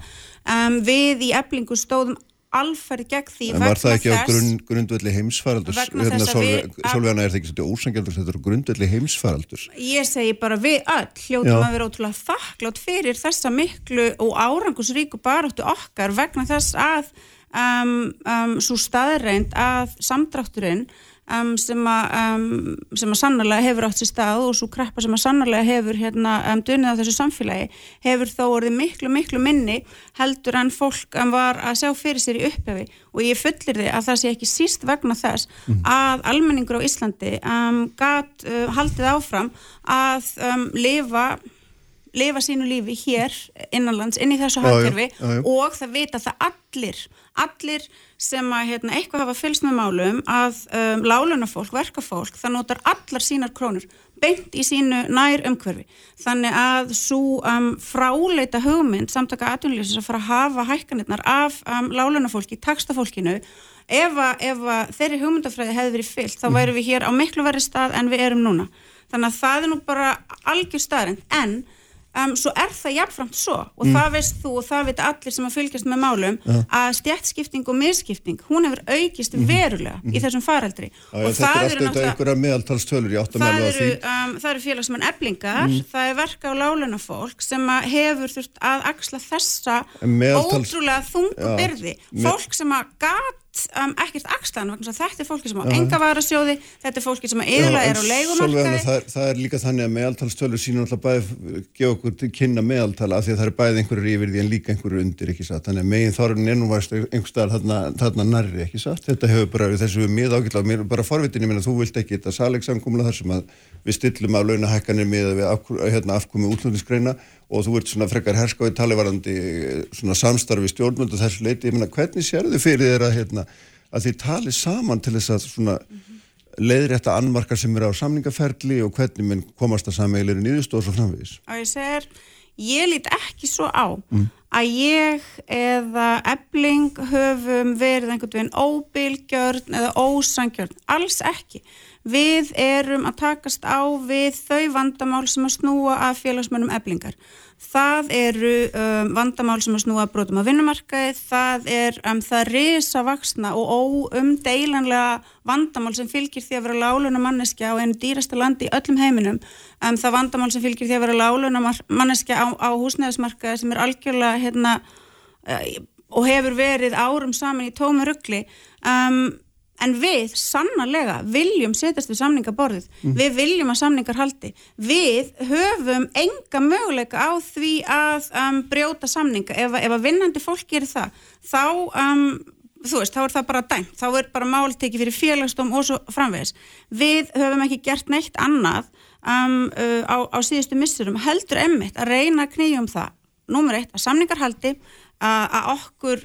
Um, við í eblingu stóðum alferði gegn því En var það ekki á grunn, grundvelli heimsfaraldurs? Hérna, Sólveigana er það ekki svolítið ósangjaldur, þetta er á grundvelli heimsfaraldurs. Ég segi bara við öll hljótum Já. að vera ótrúlega þakklátt fyrir þessa miklu og árangusríku baráttu okkar vegna þess að um, um, svo staðreind að samdrátturinn um, sem, að, um, sem að sannarlega hefur átt sér stað og svo kreppa sem að sannarlega hefur hérna, dunnið á þessu samfélagi hefur þó orðið miklu, miklu minni heldur en fólk var að sjá fyrir sér í upphafi. Og ég fullir þið að það sé ekki síst vegna þess að almenningur á Íslandi gat uh, haldið áfram að lifa lifa sínu lífi hér innanlands, inn í þessu já. og það vita það allir allir sem að hérna, eitthvað hafa fylgst með málum að um, lálunafólk, verkafólk, það notar allar sínar krónur beint í sínu nær umhverfi. Þannig að svo um, fráleita hugmynd samtaka atvinnulífsins að fara að hafa hækkanirnar af um, lálunafólki, takstafólkinu ef að, þeirri hugmyndafræði hefði verið fyllt, þá væri við hér á miklu verri stað en við erum núna. Þannig að það er nú bara algjör staðrind, en um, svo er það jafnframt svo og Mm. það veist þú og það veit allir sem að fylgjast með málum að stjættskipting og misskipting hún hefur aukist verulega í þessum faraldri Mhm. Já, já, og þetta er það eru náttúrulega Það eru. Mm. um, eru félagsmenn eblingar, það er verka á lálunafólk sem hefur þurft að axla þessa ótrúlega þungu Já, byrði. með- Fólk sem að gat um, ekkert axlan að þetta er fólki sem á enga varasjóði þetta er fólki sem yðurlega er á leigumarkaði. Það, það er líka þannig að meðaltalstölur sínur alltaf bæði gefa okkur til kynna meðaltal af því að það er bæði einhverjur yfir því en líka einhverjur undir ekki satt? Þannig að megin þorrin er nú varst einhver staðar þarna, þarna nærri ekki satt? Þetta hefur bara þessu mið ágætla bara forvitin, ég meina þú vilt ekki þetta salegsamkumla þar sem að við stillum af launahækkanir með við af, hérna, afkomi útlundiskreina og þú ert svona frekar herskáði talivarandi svona samstarfi stjórnmöndu þessu leiti, ég meina hvernig sérðu fyrir þér að, hérna, að þið tali saman til þess að svona leiðrétta annmarkar sem eru á samningaferli og hvernig minn komast að sameilir nýðustóð og svo framvegis. og ég segir, ég lít ekki svo á að ég eða ebling höfum verið einhvern veginn óbylgjörn eða ósangjörn, alls ekki við erum að takast á við þau vandamál sem að snúa af félagsmönnum eblingar það eru um, vandamál sem að snúa að brotum á vinnumarkaði, það er um, það risa vaksna og óumdeilanlega vandamál sem fylgir því að vera láluna manneskja á einu dýrasta landi í öllum heiminum. Um, það vandamál sem fylgir því að vera láluna manneskja á, á húsnæðismarkaði sem er algjörlega hérna, uh, og hefur verið árum saman í tómi ruggli um, En við sannarlega viljum setjast við samningaborðið, mm. við viljum að samningar haldi, við höfum enga möguleika á því að um, brjóta samninga, ef, ef að vinnandi fólk gerir það, þá, um, þú veist, þá er það bara dæmt, þá er bara málteki fyrir félagsdóm og svo framvegis. Við höfum ekki gert neitt annað um, uh, á, á síðustu missurum, heldur emmitt að reyna að knýja um það, númer eitt, að samningar haldi, að okkur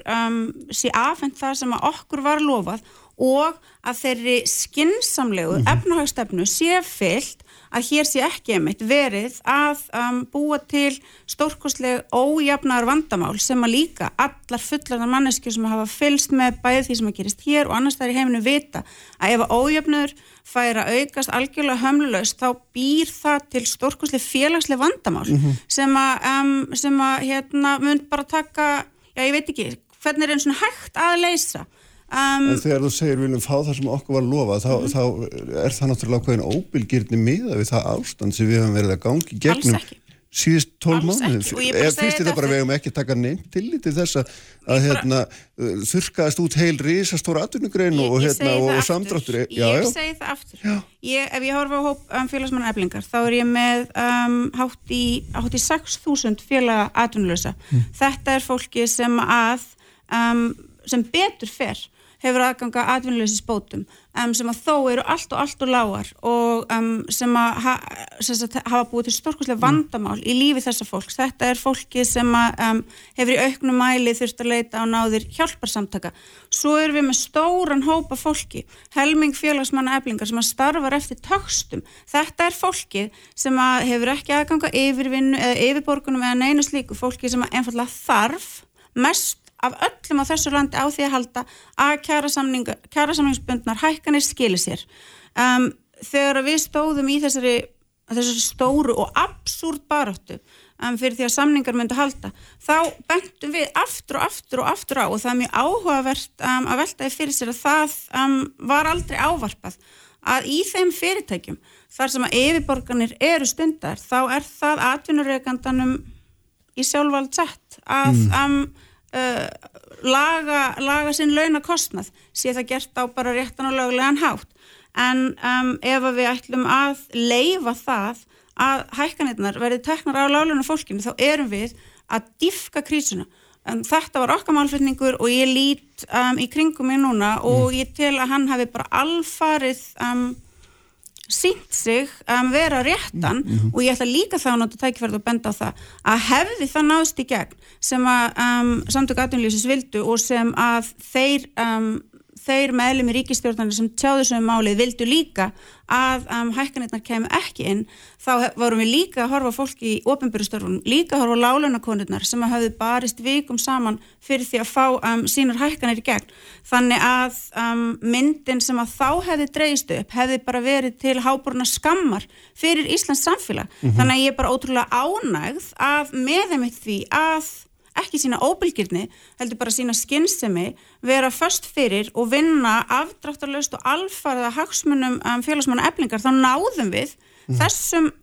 sé afhengt það sem að okkur var lofað og að þeirri skinsamlegu mm. efnahagstefnu sé fyllt að hér sé ekki einmitt verið að um, búa til stórkostleg ójafnar vandamál sem að líka allar fullarnar manneski sem hafa fylst með bæði því sem að gerist hér og annars þar í heiminu vita að ef að ójafnur fær að aukast algjörlega hömlulegst þá býr það til stórkostleg félagsleg vandamál mm -hmm. sem að, um, sem að hérna, mun bara taka, já ég veit ekki hvernig er einn svona hægt að leysa Um, en þegar þú segir viljum fá það sem okkur var lofa þá, mm. þá er það náttúrulega okkur en óbylgirni miða við það ástand sem við hefum verið að gangi gegnum síðust tól mánu fyrst í það bara við hefum ekki taka nefnt til í þess að, hérna, þurkaðast út heil risastóra atvinnugrein og, hérna, og, og samdráttur. Ég já, já. segi það aftur. Ég, ef ég horfa á hóp um, félagsmann eflingar þá er ég með um, hátt í, í 6.000 félaga atvinnulösa mm. þetta er fólki sem að um, sem betur fer hefur aðganga atvinnulegsis bótum um, sem að þó eru allt og allt og lágar og um, sem að ha, sem sagt, hafa búið til stórkoslega vandamál í lífi þessa fólks. Þetta er fólki sem að, um, hefur í auknum mæli þurft að leita á náðir hjálparsamtaka. Svo erum við með stóran hópa fólki, helming félagsmanna eflingar sem að starfar eftir tökstum. Þetta er fólki sem að hefur ekki aðganga yfirvinnu eða yfirborgunum eða neinu slíku fólki sem að einfallega þarf mest af öllum á þessu landi á því að halda að kjærasamningsbundnar hækkanir skilir sér. Um, þegar við stóðum í þessari, þessari stóru og absúrt baráttu um, fyrir því að samningar myndi halda, þá bentum við aftur og aftur og aftur á og það er mjög áhugavert um, að veltaði fyrir sér að það var aldrei ávarpað að í þeim fyrirtækjum þar sem að yfirborganir eru stundar þá er það atvinnureikandanum í sjálfvald sett að mm. um, uh, laga, laga sinn launakostnað sé það gert á bara réttan og löglegan hátt en um, ef við ætlum að leifa það að hækkanirnar verði teknar á láluna fólkinu þá erum við að diffka krísuna um, þetta var okkar málflutningur og ég lít um, í kringum mig núna og mm. ég tel að hann hefði bara alfarið um, sínt sig að vera réttan mm -hmm. og ég ætla líka þá náttúrulega tækifærið að benda á það að hefði það náðst í gegn sem að um, samtök aðtunlýsis vildu og sem að þeir um, þeir meðlum í ríkistjórnarnir sem tjáðu sem málið vildu líka að um, hækkanirnar kemur ekki inn þá vorum við líka að horfa fólki í ofinbjörnstörfunum, líka að horfa lálunakonurnar sem að hafði barist vikum saman fyrir því að fá um, sínar hækkanir í gegn. Þannig að um, myndin sem að þá hefði dreist upp hefði bara verið til háboruna skammar fyrir Íslands samfélag. Mm -hmm. Þannig að ég er bara ótrúlega ánægð að meðemitt því að ekki sína óbylgirni, heldur bara sína skinnsemi, vera först fyrir og vinna afdráttarlaust og alfarða hagsmunum um, félagsmanna eblingar, þá náðum við mm. þessum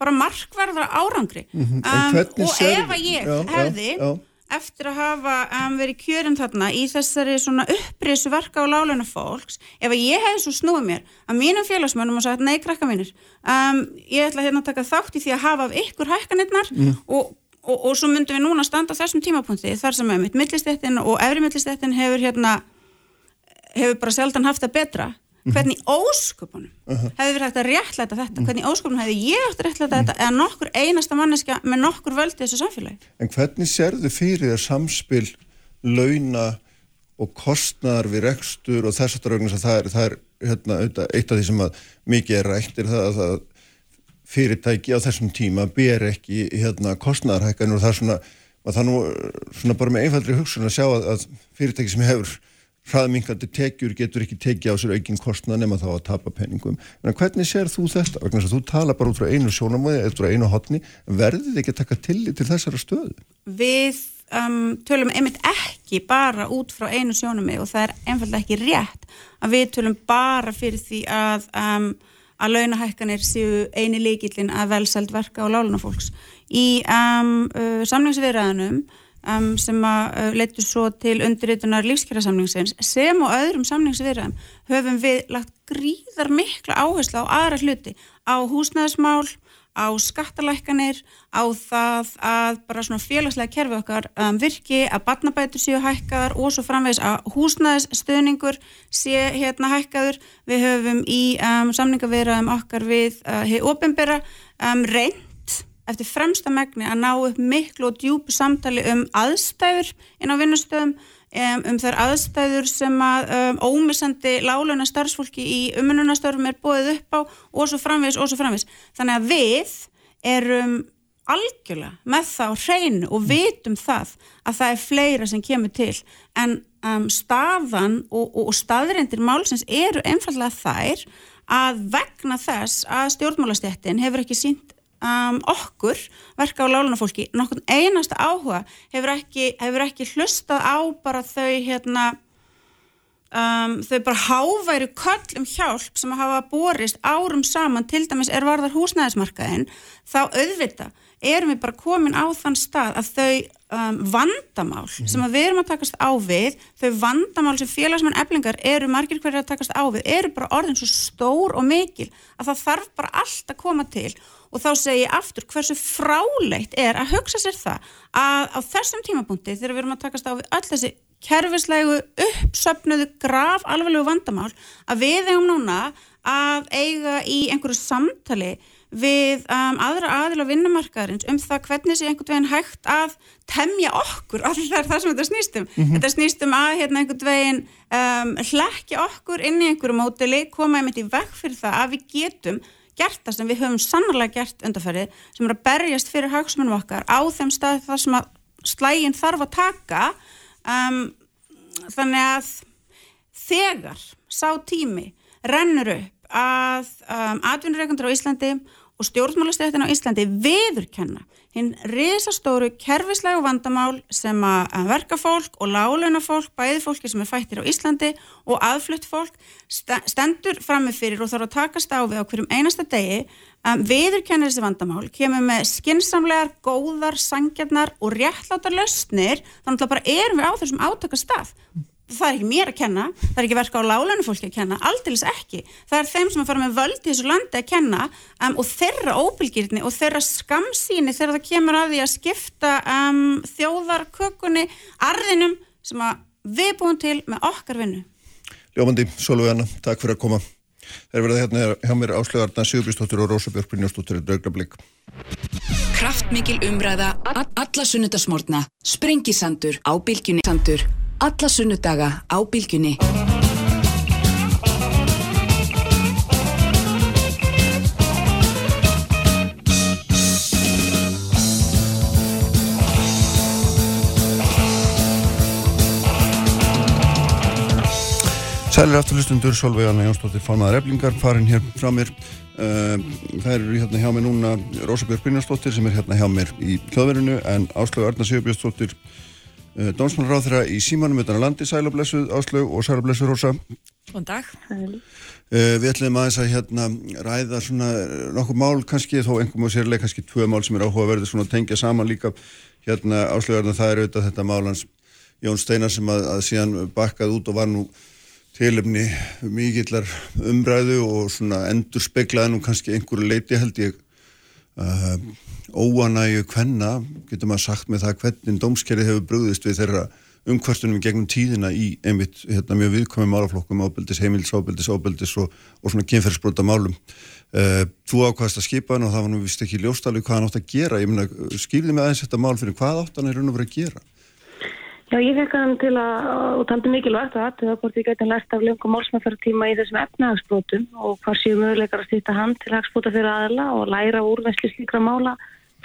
bara markverðra árangri mm -hmm. um, og ef að ég já, hefði já, já. eftir að hafa um, verið kjörin þarna í þessari svona upprisu verka á láluna fólks ef að ég hefði svo snúið mér að mínum félagsmönnum og sagt nei krakka mínir um, ég ætla hérna að taka þátt í því að hafa af ykkur hækkanirnar mm. og, og, og svo myndum við núna standa á þessum tímapunkti þar sem mitt millistettin og efri millistettin hefur hérna hefur bara sjaldan haft það betra Mhm. hvernig ósköpunum uh -huh. hefði verið hægt að réttlæta þetta, hvernig ósköpunum hefði ég hægt að réttlæta þetta eða nokkur einasta manneska með nokkur völdi þessu samfélagi. En hvernig sérðu fyrir þér samspil launa og kostnar við rekstur og þess auðvitað það er, það er hérna, eitt af því sem mikið er rættir það að það fyrirtæki á þessum tíma ber ekki hérna, kostnarhækkan og það er svona, það er nú svona bara með einfaldri hugsun að sjá að, að fyrirtæki sem hefur hraðminkandi tekjur getur ekki tekið á sér aukinn kostna nema þá að tapa penningum. En hvernig sér þú þetta? Að þú tala bara út frá einu sjónamöði eða út frá einu hotni, verður þið ekki að taka til til þessara stöðu? Við um, tölum einmitt ekki bara út frá einu sjónamöði og það er einfalda ekki rétt að við tölum bara fyrir því að, um, að launahækkanir séu eini líkillin að velsælt verka á lálunafólks. Í um, uh, samlingsviðræðanum um, sem að uh, leittu svo til undirritunar lífskjærasamningsins sem og öðrum samningsviðræðum höfum við lagt gríðar mikla áherslu á aðra hluti á húsnæðismál, á skattalækkanir, á það að bara svona félagslega kerfi okkar um, virki, að barnabætur séu hækkaðar og svo framvegs að húsnæðisstöðningur sé hérna hækkaður. Við höfum í um, samningavirðum okkar við uh, hefur ofinbera um, reynd eftir fremsta megni að ná upp miklu og djúpu samtali um aðstæður inn á vinnustöðum, um, um þær aðstæður sem að um, ómisandi láluna starfsfólki í umununastörfum er bóðið upp á og svo framvis og svo framvis. Þannig að við erum algjörlega með það á hreinu og vitum það að það er fleira sem kemur til en um, staðan og, og, og staðrindir málsins eru einfallega þær að vegna þess að stjórnmálastjættin hefur ekki sínt um, okkur, verka á lálunafólki nokkur einasta áhuga hefur ekki, hefur ekki hlustað á bara þau hérna um, þau bara háværi köll um hjálp sem hafa borist árum saman til dæmis er varðar húsnæðismarkaðin þá auðvita erum við bara komin á þann stað að þau um, vandamál mm sem við erum að takast á við þau vandamál sem félagsmenn eblingar eru margir hverju að takast á við eru bara orðin svo stór og mikil að það þarf bara allt að koma til og þá segi ég aftur hversu fráleitt er að hugsa sér það að á þessum tímapunkti þegar við erum að takast á við öll þessi kerfislegu uppsöpnuðu graf alveglegu vandamál að við eigum núna að eiga í einhverju samtali við um, aðra aðila vinnumarkaðarins um það hvernig sé einhvern veginn hægt að temja okkur, allir það sem þetta snýstum mm -hmm. þetta snýstum að hérna, einhvern veginn um, hlekja okkur inn í einhverju mótili, koma einmitt í vekk fyrir það að við getum gert það sem við höfum sannlega gert undarferðið sem er að berjast fyrir hagsmunum okkar á þeim stað þar sem að slægin þarf að taka um, þannig að þegar sá tími rennur upp að um, atvinnureikundur á Íslandi og stjórnmálastættin á Íslandi viðurkenna hinn risastóru kerfislega vandamál sem að verka fólk og láleuna fólk, bæði fólki sem er fættir á Íslandi og aðflutt fólk stendur frammefyrir og þarf að takast á við á hverjum einasta degi um, viðurkenna þessi vandamál, kemur með skinsamlegar, góðar, sangjarnar og réttlátar lausnir, þannig að bara erum við á þessum átakastaf það er ekki mér að kenna, það er ekki verka á lálanu fólki að kenna, aldeilis ekki. Það er þeim sem að fara með völd í þessu landi að kenna um, og þeirra óbylgirni og þeirra skamsíni þegar það kemur að því að skipta um, þjóðarkökunni arðinum sem að við búum til með okkar vinnu. Ljómandi, Sólvið Anna, takk fyrir að koma. Þeir verða hérna hjá mér áslögarna Sigurbjörnstóttur og Rósabjörg Brynjóstóttur í Draugnablik. Kraftmikil umræða alla sunnudaga á Bilginni. Sælir afturlustundur, Solveig Anna Jónsdóttir, formadur Eblingar, farin hér frá mér. Uh, það eru hérna hjá mér núna Rósabjörg Brynjarsdóttir sem er hérna hjá mér í hljóðverinu en Áslögu Arna Sigurbjörnsdóttir Eh, Dómsmálaráþra í símanum utan að landi, sælablessuð Áslaug og sælablessuð Rósa. Góðan dag. Uh, við ætlum aðeins að hérna ræða svona nokkuð mál kannski, þó einhverjum og sérlega kannski tvö mál sem er áhugaverði svona að tengja saman líka hérna áslögarna það er auðvitað þetta málans Jón Steinar sem að, að síðan bakkað út og var nú tilumni mikillar umræðu og svona endur speklaði nú kannski einhverju leiti held ég uh, óanægu hvenna, getur maður sagt með það hvernig dómskerið hefur brúðist við þeirra umkvartunum gegnum tíðina í einmitt hérna, mjög viðkomið málaflokkum ábeldis, heimils, ábeldis, ábeldis og, og svona kynferðsbrota málum uh, þú ákvæðast að skipa hann og það var nú vist ekki ljóstalið hvað hann átt að gera. Ég meina, skýrði mig aðeins þetta mál fyrir hvað átt hann er raun og verið að gera Já, ég fekk hann til að, og taldi mikilvægt að það hvort ég gæti að læsta af löngum málsmæðferðartíma í þessum efnahagsbrotum og hvað séu möguleikar að stýta hann til hagsbúta fyrir aðla og læra úrvæsli slíkra mála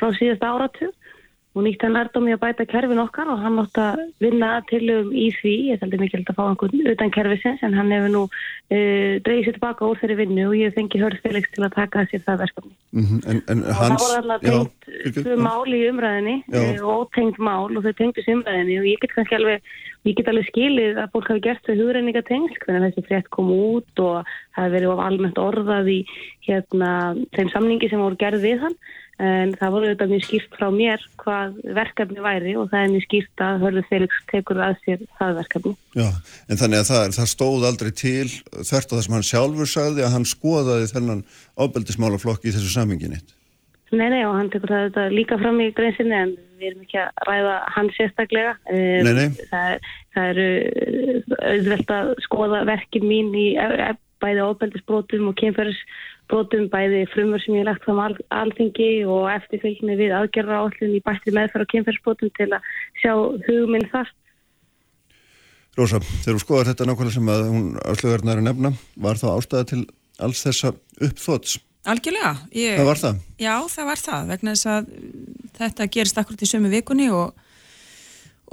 frá síðasta áratug og nýtt hann lært á mig að bæta kerfin okkar og hann átt að vinna til um í því, ég taldi mikilvægt að fá einhvern utan kerfisins en hann hefur nú uh, dreigið sér tilbaka úr þeirri vinnu og ég fengi hörð Felix til að taka sér það verkefni. mm -hmm. en, en Og hans, það voru alltaf tengt tvö mál í umræðinni Já. eh, og ótengt mál og þau tengdus umræðinni og ég get kannski alveg, ég get alveg skilið að fólk hafi gert þau hugreininga tengst hvernig þessi frétt kom út og það hefur verið almennt orðað í hérna, þeim samningi sem voru gerð við hann en það voru auðvitað mjög skýrt frá mér hvað verkefni væri og það er mjög skýrt að Hörður Felix tekur að sér það verkefni. já, en þannig að það, það stóð aldrei til þvert á það sem hann sjálfur sagði að hann skoðaði þennan ábeldismálaflokki í þessu saminginni Nei, nei, og hann tekur það auðvitað líka fram í greinsinni en við erum ekki að ræða hann sérstaklega. Eh, Nei, nei. Það, það eru eh, auðvelt að skoða verkin mín í e- e- bæði ábeldisbrotum og kemferðisbrotum, bæði frumur sem ég lagt fram al, alþingi og eftirfylgni við aðgerra áallin í bætti meðferð og kemferðisbrotum til að sjá hugminn þar. Rósa, þegar þú skoðar þetta nákvæmlega sem að hún áslögarnar er nefna, var þá ástæða til alls þessa uppþóts? Algjörlega. Ég, Það var það? Já, það var það, vegna þess að þetta gerist akkurat í sömu vikunni og,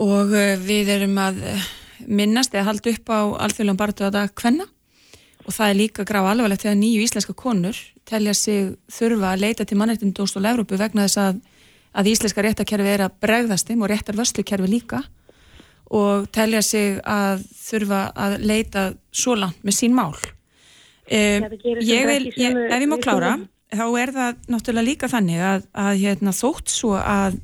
og eh, við erum að eh, minnast eða halda upp á alþjóðlega barðu að það kvenna og það er líka gráð alvarlegt þegar nýju íslenska konur telja sig þurfa að leita til mannreitindóstól Evrópu vegna þess að, að íslenska réttakerfi er að bregðast þeim og réttar vörslukerfi líka og telja sig að þurfa að leita svo langt með sín mál. Gerist ég vil, ég, ef ég má klára, þá er það náttúrulega líka þannig að, að hérna, þótt svo að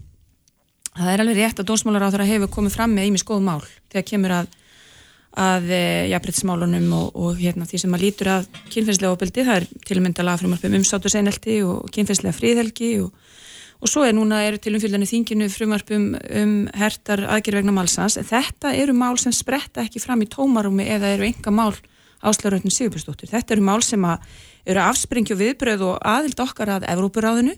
það er alveg rétt að dónsmálar á þeirra hefur komið fram með ímis góð mál þegar kemur að, að e, jafnbryttsmálunum og, og hérna, því sem að lítur að kynferðslega opildi, það er til að mynda lagafrumvarpum umsátu seinelti og kynferðslega fríðhelgi og, og svo er núna eru til umfylgjarni þinginu frumvarpum um hertar aðgerð vegna málsans þetta eru mál sem spretta ekki fram í tómarúmi eða eru enga mál áslöðuröndin Sigurbjörnsdóttir. Þetta eru mál sem að eru afspringju viðbröð og aðild okkar að Evrópuráðinu,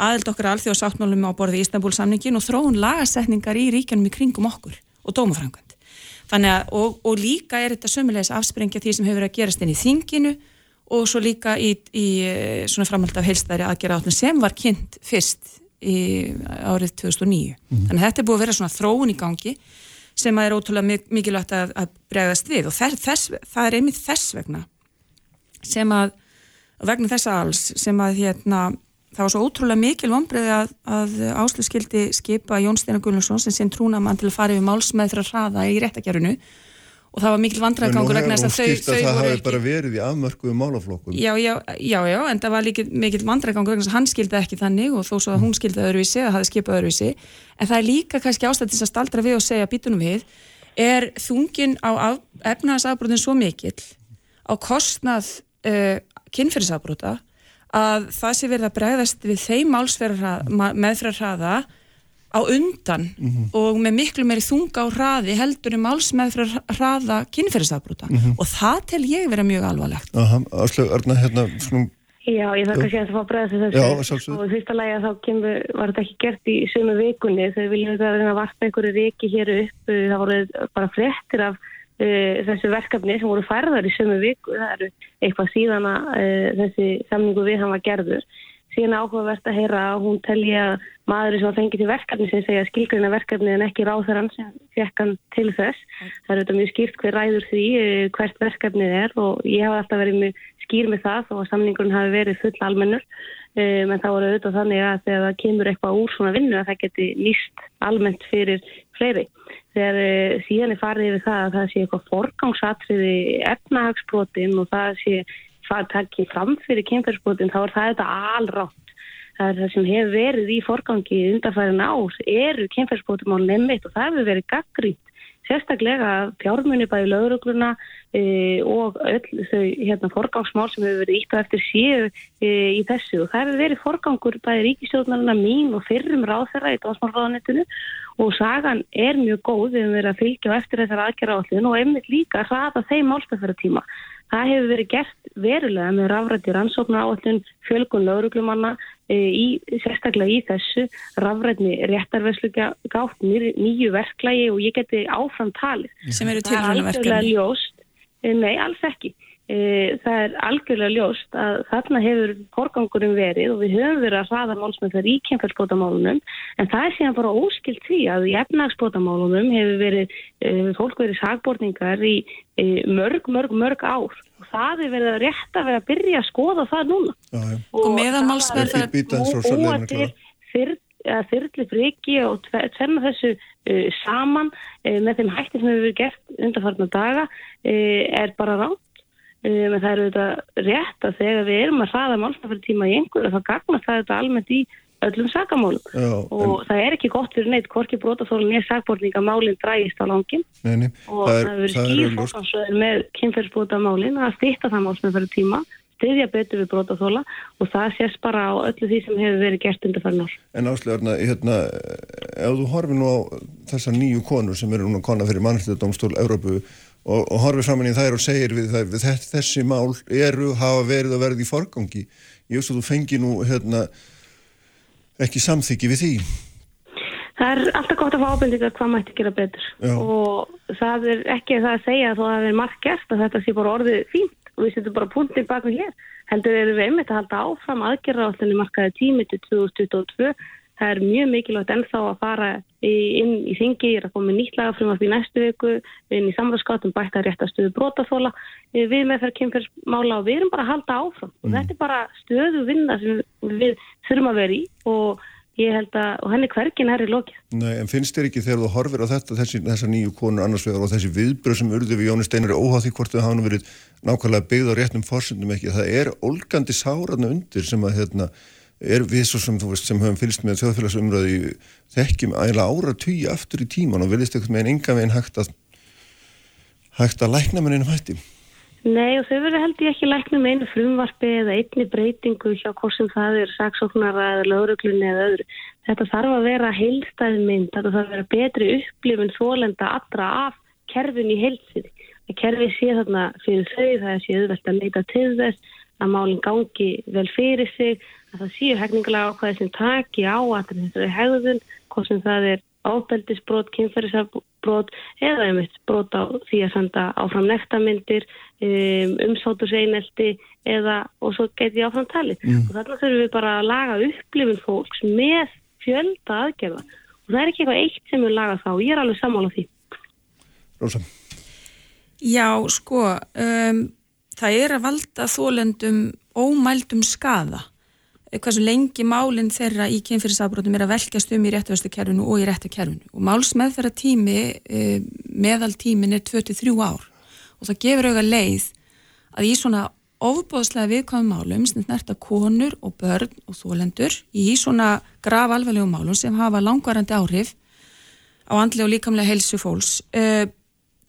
aðild okkar alþjóðsáttmálum á borði Ístanbúl samningin og þróun lagasetningar í ríkjanum í kringum okkur og dómafrangand. Að, og, og líka er þetta sömulegis afspringja því sem hefur að gerast inn í þinginu og svo líka í, í eh, svona framhald af heilstæri aðgerra átlun sem var kynnt fyrst í árið 2009. Þannig að þetta er búið að vera svona þróun í gangi sem að er ótrúlega mik- mikilvægt að, að bregðast við og þess, þess, það er einmitt þess vegna sem að vegna þessa alls sem að hérna það var svo ótrúlega mikil vonbreiði að, að Áslu skildi skipa Jón Steinar Gullarsson sem sinn trúnamann til að fara yfir málsmeð að hraða í réttakerfinu og það var mikil vandræðgangur vegna þess að skýrt þau, að þau það voru hafi ekki bara verið í afmörkuðu málaflokkum. Já, já, já, já, en það var líka mikill vandræðgangur vegna þess að hann skildi ekki þannig og þó svo að hún skildi öðruvísi, að hafi skipað öðruvísi en það er líka kannski ástættis að staldra við og segja býtunum við, er þungin á efnaðasafbrotin svo mikill á kostnað uh, kynferðisafbrota að það sé verið að bregðast við þeim meðfrarhraða á undan og með miklu meiri þunga á hraði heldur um málsmeðfrarhraða kynferðisafbrota. Og það tel ég vera mjög alvarlegt. Aha, Áslög, Arna, hérna, skulum, Já, ég þakka sér að fá að bregða þessu. Og í fyrsta lagi að þá kemur, var þetta ekki gert í sömu vikunni. Þau viljum þetta reyna að varpa einhverju viki hér upp. Það voru bara fréttir af þessu verkefni sem voru færðar í sömu viku, það eru eitthvað síðan að uh, þessi samningu við hann var gerður síðan er áhugavert að heyra að hún telji að maður sem var fengið til verkefni sem segja skilgreina verkefni en ekki ráþarann sem fekk hann til þess. Það er auðvitað mjög skýrt hver ræður því eh, hvert verkefnið er og ég hafa alltaf verið mjög skýr með það og samningurinn hafi verið full almennur um, en það voru auðvitað þannig að þegar það kemur eitthvað úr svona vinnu að það geti líst almennt fyrir fleiri. Þegar uh, síðan er farið yfir það að það sé eitthvað forgangsatriði efnahagsbrotin og það sé það takki fram fyrir kynferðsbrotin þá er það þetta alrátt. Það er það sem hefur verið í forgangi undanfærin ár eru kynferðsbrotum á nefnitt og það hefur verið gaggrít sérstaklega fjármunni bæði lögurugluna e, og öll þau hérna, forgangsmál sem hefur verið ítt og eftir séu e, í þessu og það hefur verið forgangur bæði ríkistjóðnarna mín og fyrrum ráðherra í dómsmálráðanettinu og sagan er mjög góð við hefum verið að fylgja eftir þessar aðgerra állin og einmitt líka að hraða þeim málstafæratíma. Það hefur verið gert verulega með rafrætti rannsóknar áallin fjölgun löguruglumanna e, í, sérstaklega í þessu rafrætni réttarverslu gátt nýju verklagi og ég geti áfram talið. Sem eru tilröðunverkefni? E, nei, alls ekki. E, það er algjörlega ljóst að þarna hefur forgangurum verið og við höfum verið að hraða málsmyndar í kemfellsbótamálunum en það er síðan bara óskilt því að í efnagsbótamálunum hefur verið e, fólk verið sagbortningar í mörg, mörg, mörg ár og það er verið að rétt að vera að byrja að skoða það núna Já, já. og, Og meðan málsmeðferð- það er búa til fyrr að þyrli friki og tvenna þessu uh, saman uh, með þeim hætti sem hefur verið gert undarfarnar daga uh, er bara rátt um, en það er auðvitað rétt að þegar við erum að hraða málstafari tíma í einhverju þá gagnast það þetta almennt í öllum sakamálum. Já, og það er ekki gott fyrir neitt hvorki brótaþólun ég sagbortning að málinn drægist á langin Nei, nei, og það er, hefur það er skýr auðljóst. fórgangsröður með kynferðsbúta málinn að stýtta það málsmeðferði tíma styðja betur við brótaþóla og það sést bara á öllu því sem hefur verið gert undir farin ár. En áslega, hérna, ef þú horfir nú á þessar nýju konur sem eru núna kona fyrir mannhildadómstól Európu og, og horfir framann í þær og segir við þær, þessi mál eru, hafa verið og verið í forgangi. Ég veist að þú fengi nú, hérna, ekki samþyggi við því. Það er alltaf gott að fá ábyrðingar hvað mætti gera betur Já. og það er ekki það að segja þó að það er margt gert að þetta sé bara orðið fínt og við setjum bara punktinn baka hér. Heldur erum við einmitt að halda áfram aðgerra á allir markaði tími til 2022. Það er mjög mikilvægt ennþá að fara inn í þingi, ég er að koma nýtt lagafrumast í næstu viku, inn í samræðskátum bætta réttastuðu brotaþóla, við með þær kynferðsmála og við erum bara að halda áfram. Og þetta er bara stöðu vinna sem við þurfum að vera í og ég held að, og henni hvergin er í lokið. Nei, en finnst þér ekki þegar þú horfir á þetta, þessi, þessar nýju konur annars vegar og þessi viðbröð sem urðu við Jóni Steinar óháð því hvort þau hafa verið nákvæmlega byggð á réttum fórsendum ekki, það er ólgandi sáraðna undir sem að hérna, er við svo sem þú veist sem höfum fylgst með þjóðfélagsumröði þekkjum ægilega ára tugi aftur í tíman og viljast eitthvað með einn enga veginn hægt að hægt að lækna. Nei og þau verður held ég ekki læknum einu frumvarpi eða einni breytingu hjá hvort sem það er saksóknara eða lauruglunni eða öðru. Þetta þarf að vera heilstæð mynd, þetta þarf að vera betri upplifun þólenda allra af kerfin í heilsiði. Að kerfi sé þarna fyrir þau, það sé auðvelt að leita til þess, að málinn gangi vel fyrir sig, að það séu hefningulega ákvæði sem taki á að þetta er hegðun, hvort sem það er ábeldisbrot, kynferðisabbrot eða einmitt brot á því að senda áfram nektarmyndir, um, umsáturseinelti eða og svo geti áfram talið. Mm. Og þarna þurfum við bara að laga upplifun fólks með fjölda aðgerða. Og það er ekki eitthvað eitt sem við laga þá. Ég er alveg sammála því. Rósa. Já, sko, um, það er að valda þólendum ómældum skada. Hversu lengi málinn þeirra í kynfyrirsafbrotum er að velkjast um í réttuverstukerfinu og í réttukerfinu. Og málsmeðferða tími, um, meðal tímin er 23 ár. Og það gefur auðvitað leið að í svona ofbóðslega viðkvæmum málum sem snerta konur og börn og þólendur í svona graf alveglegum málum sem hafa langvarandi áhrif á andlega og líkamlega helsu fólks. Uh,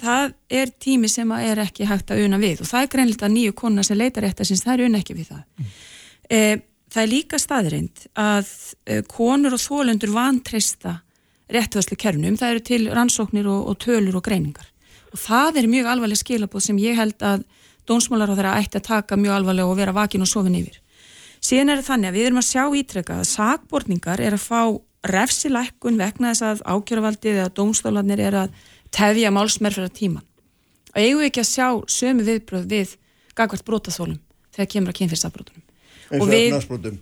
það er tími sem að er ekki hægt að una við og það er greinlega nýju konar sem leitar eftir sinns, það er una ekki við það. Það er líka staðreind að konur og þólendur vantrista réttuðslu kerfnum, það eru til rannsóknir og, og tölur og greiningar og það er mjög alvarleg skilabóð sem ég held að dónsmálar á þeirra ætti að taka mjög alvarlega og vera vakin og sofin yfir. Síðan er það þannig að við erum að sjá ítrekka að sakbortningar er að fá refsilækkun vegna þess að ákjöruvaldið eða dómstólanir er að tefja málsmerfra tíman. Og eigum við ekki að sjá sömu viðbröð við gagvart brótaþólum þegar kemur að kynfyrstabrótunum. Eins og efnarsbrótum.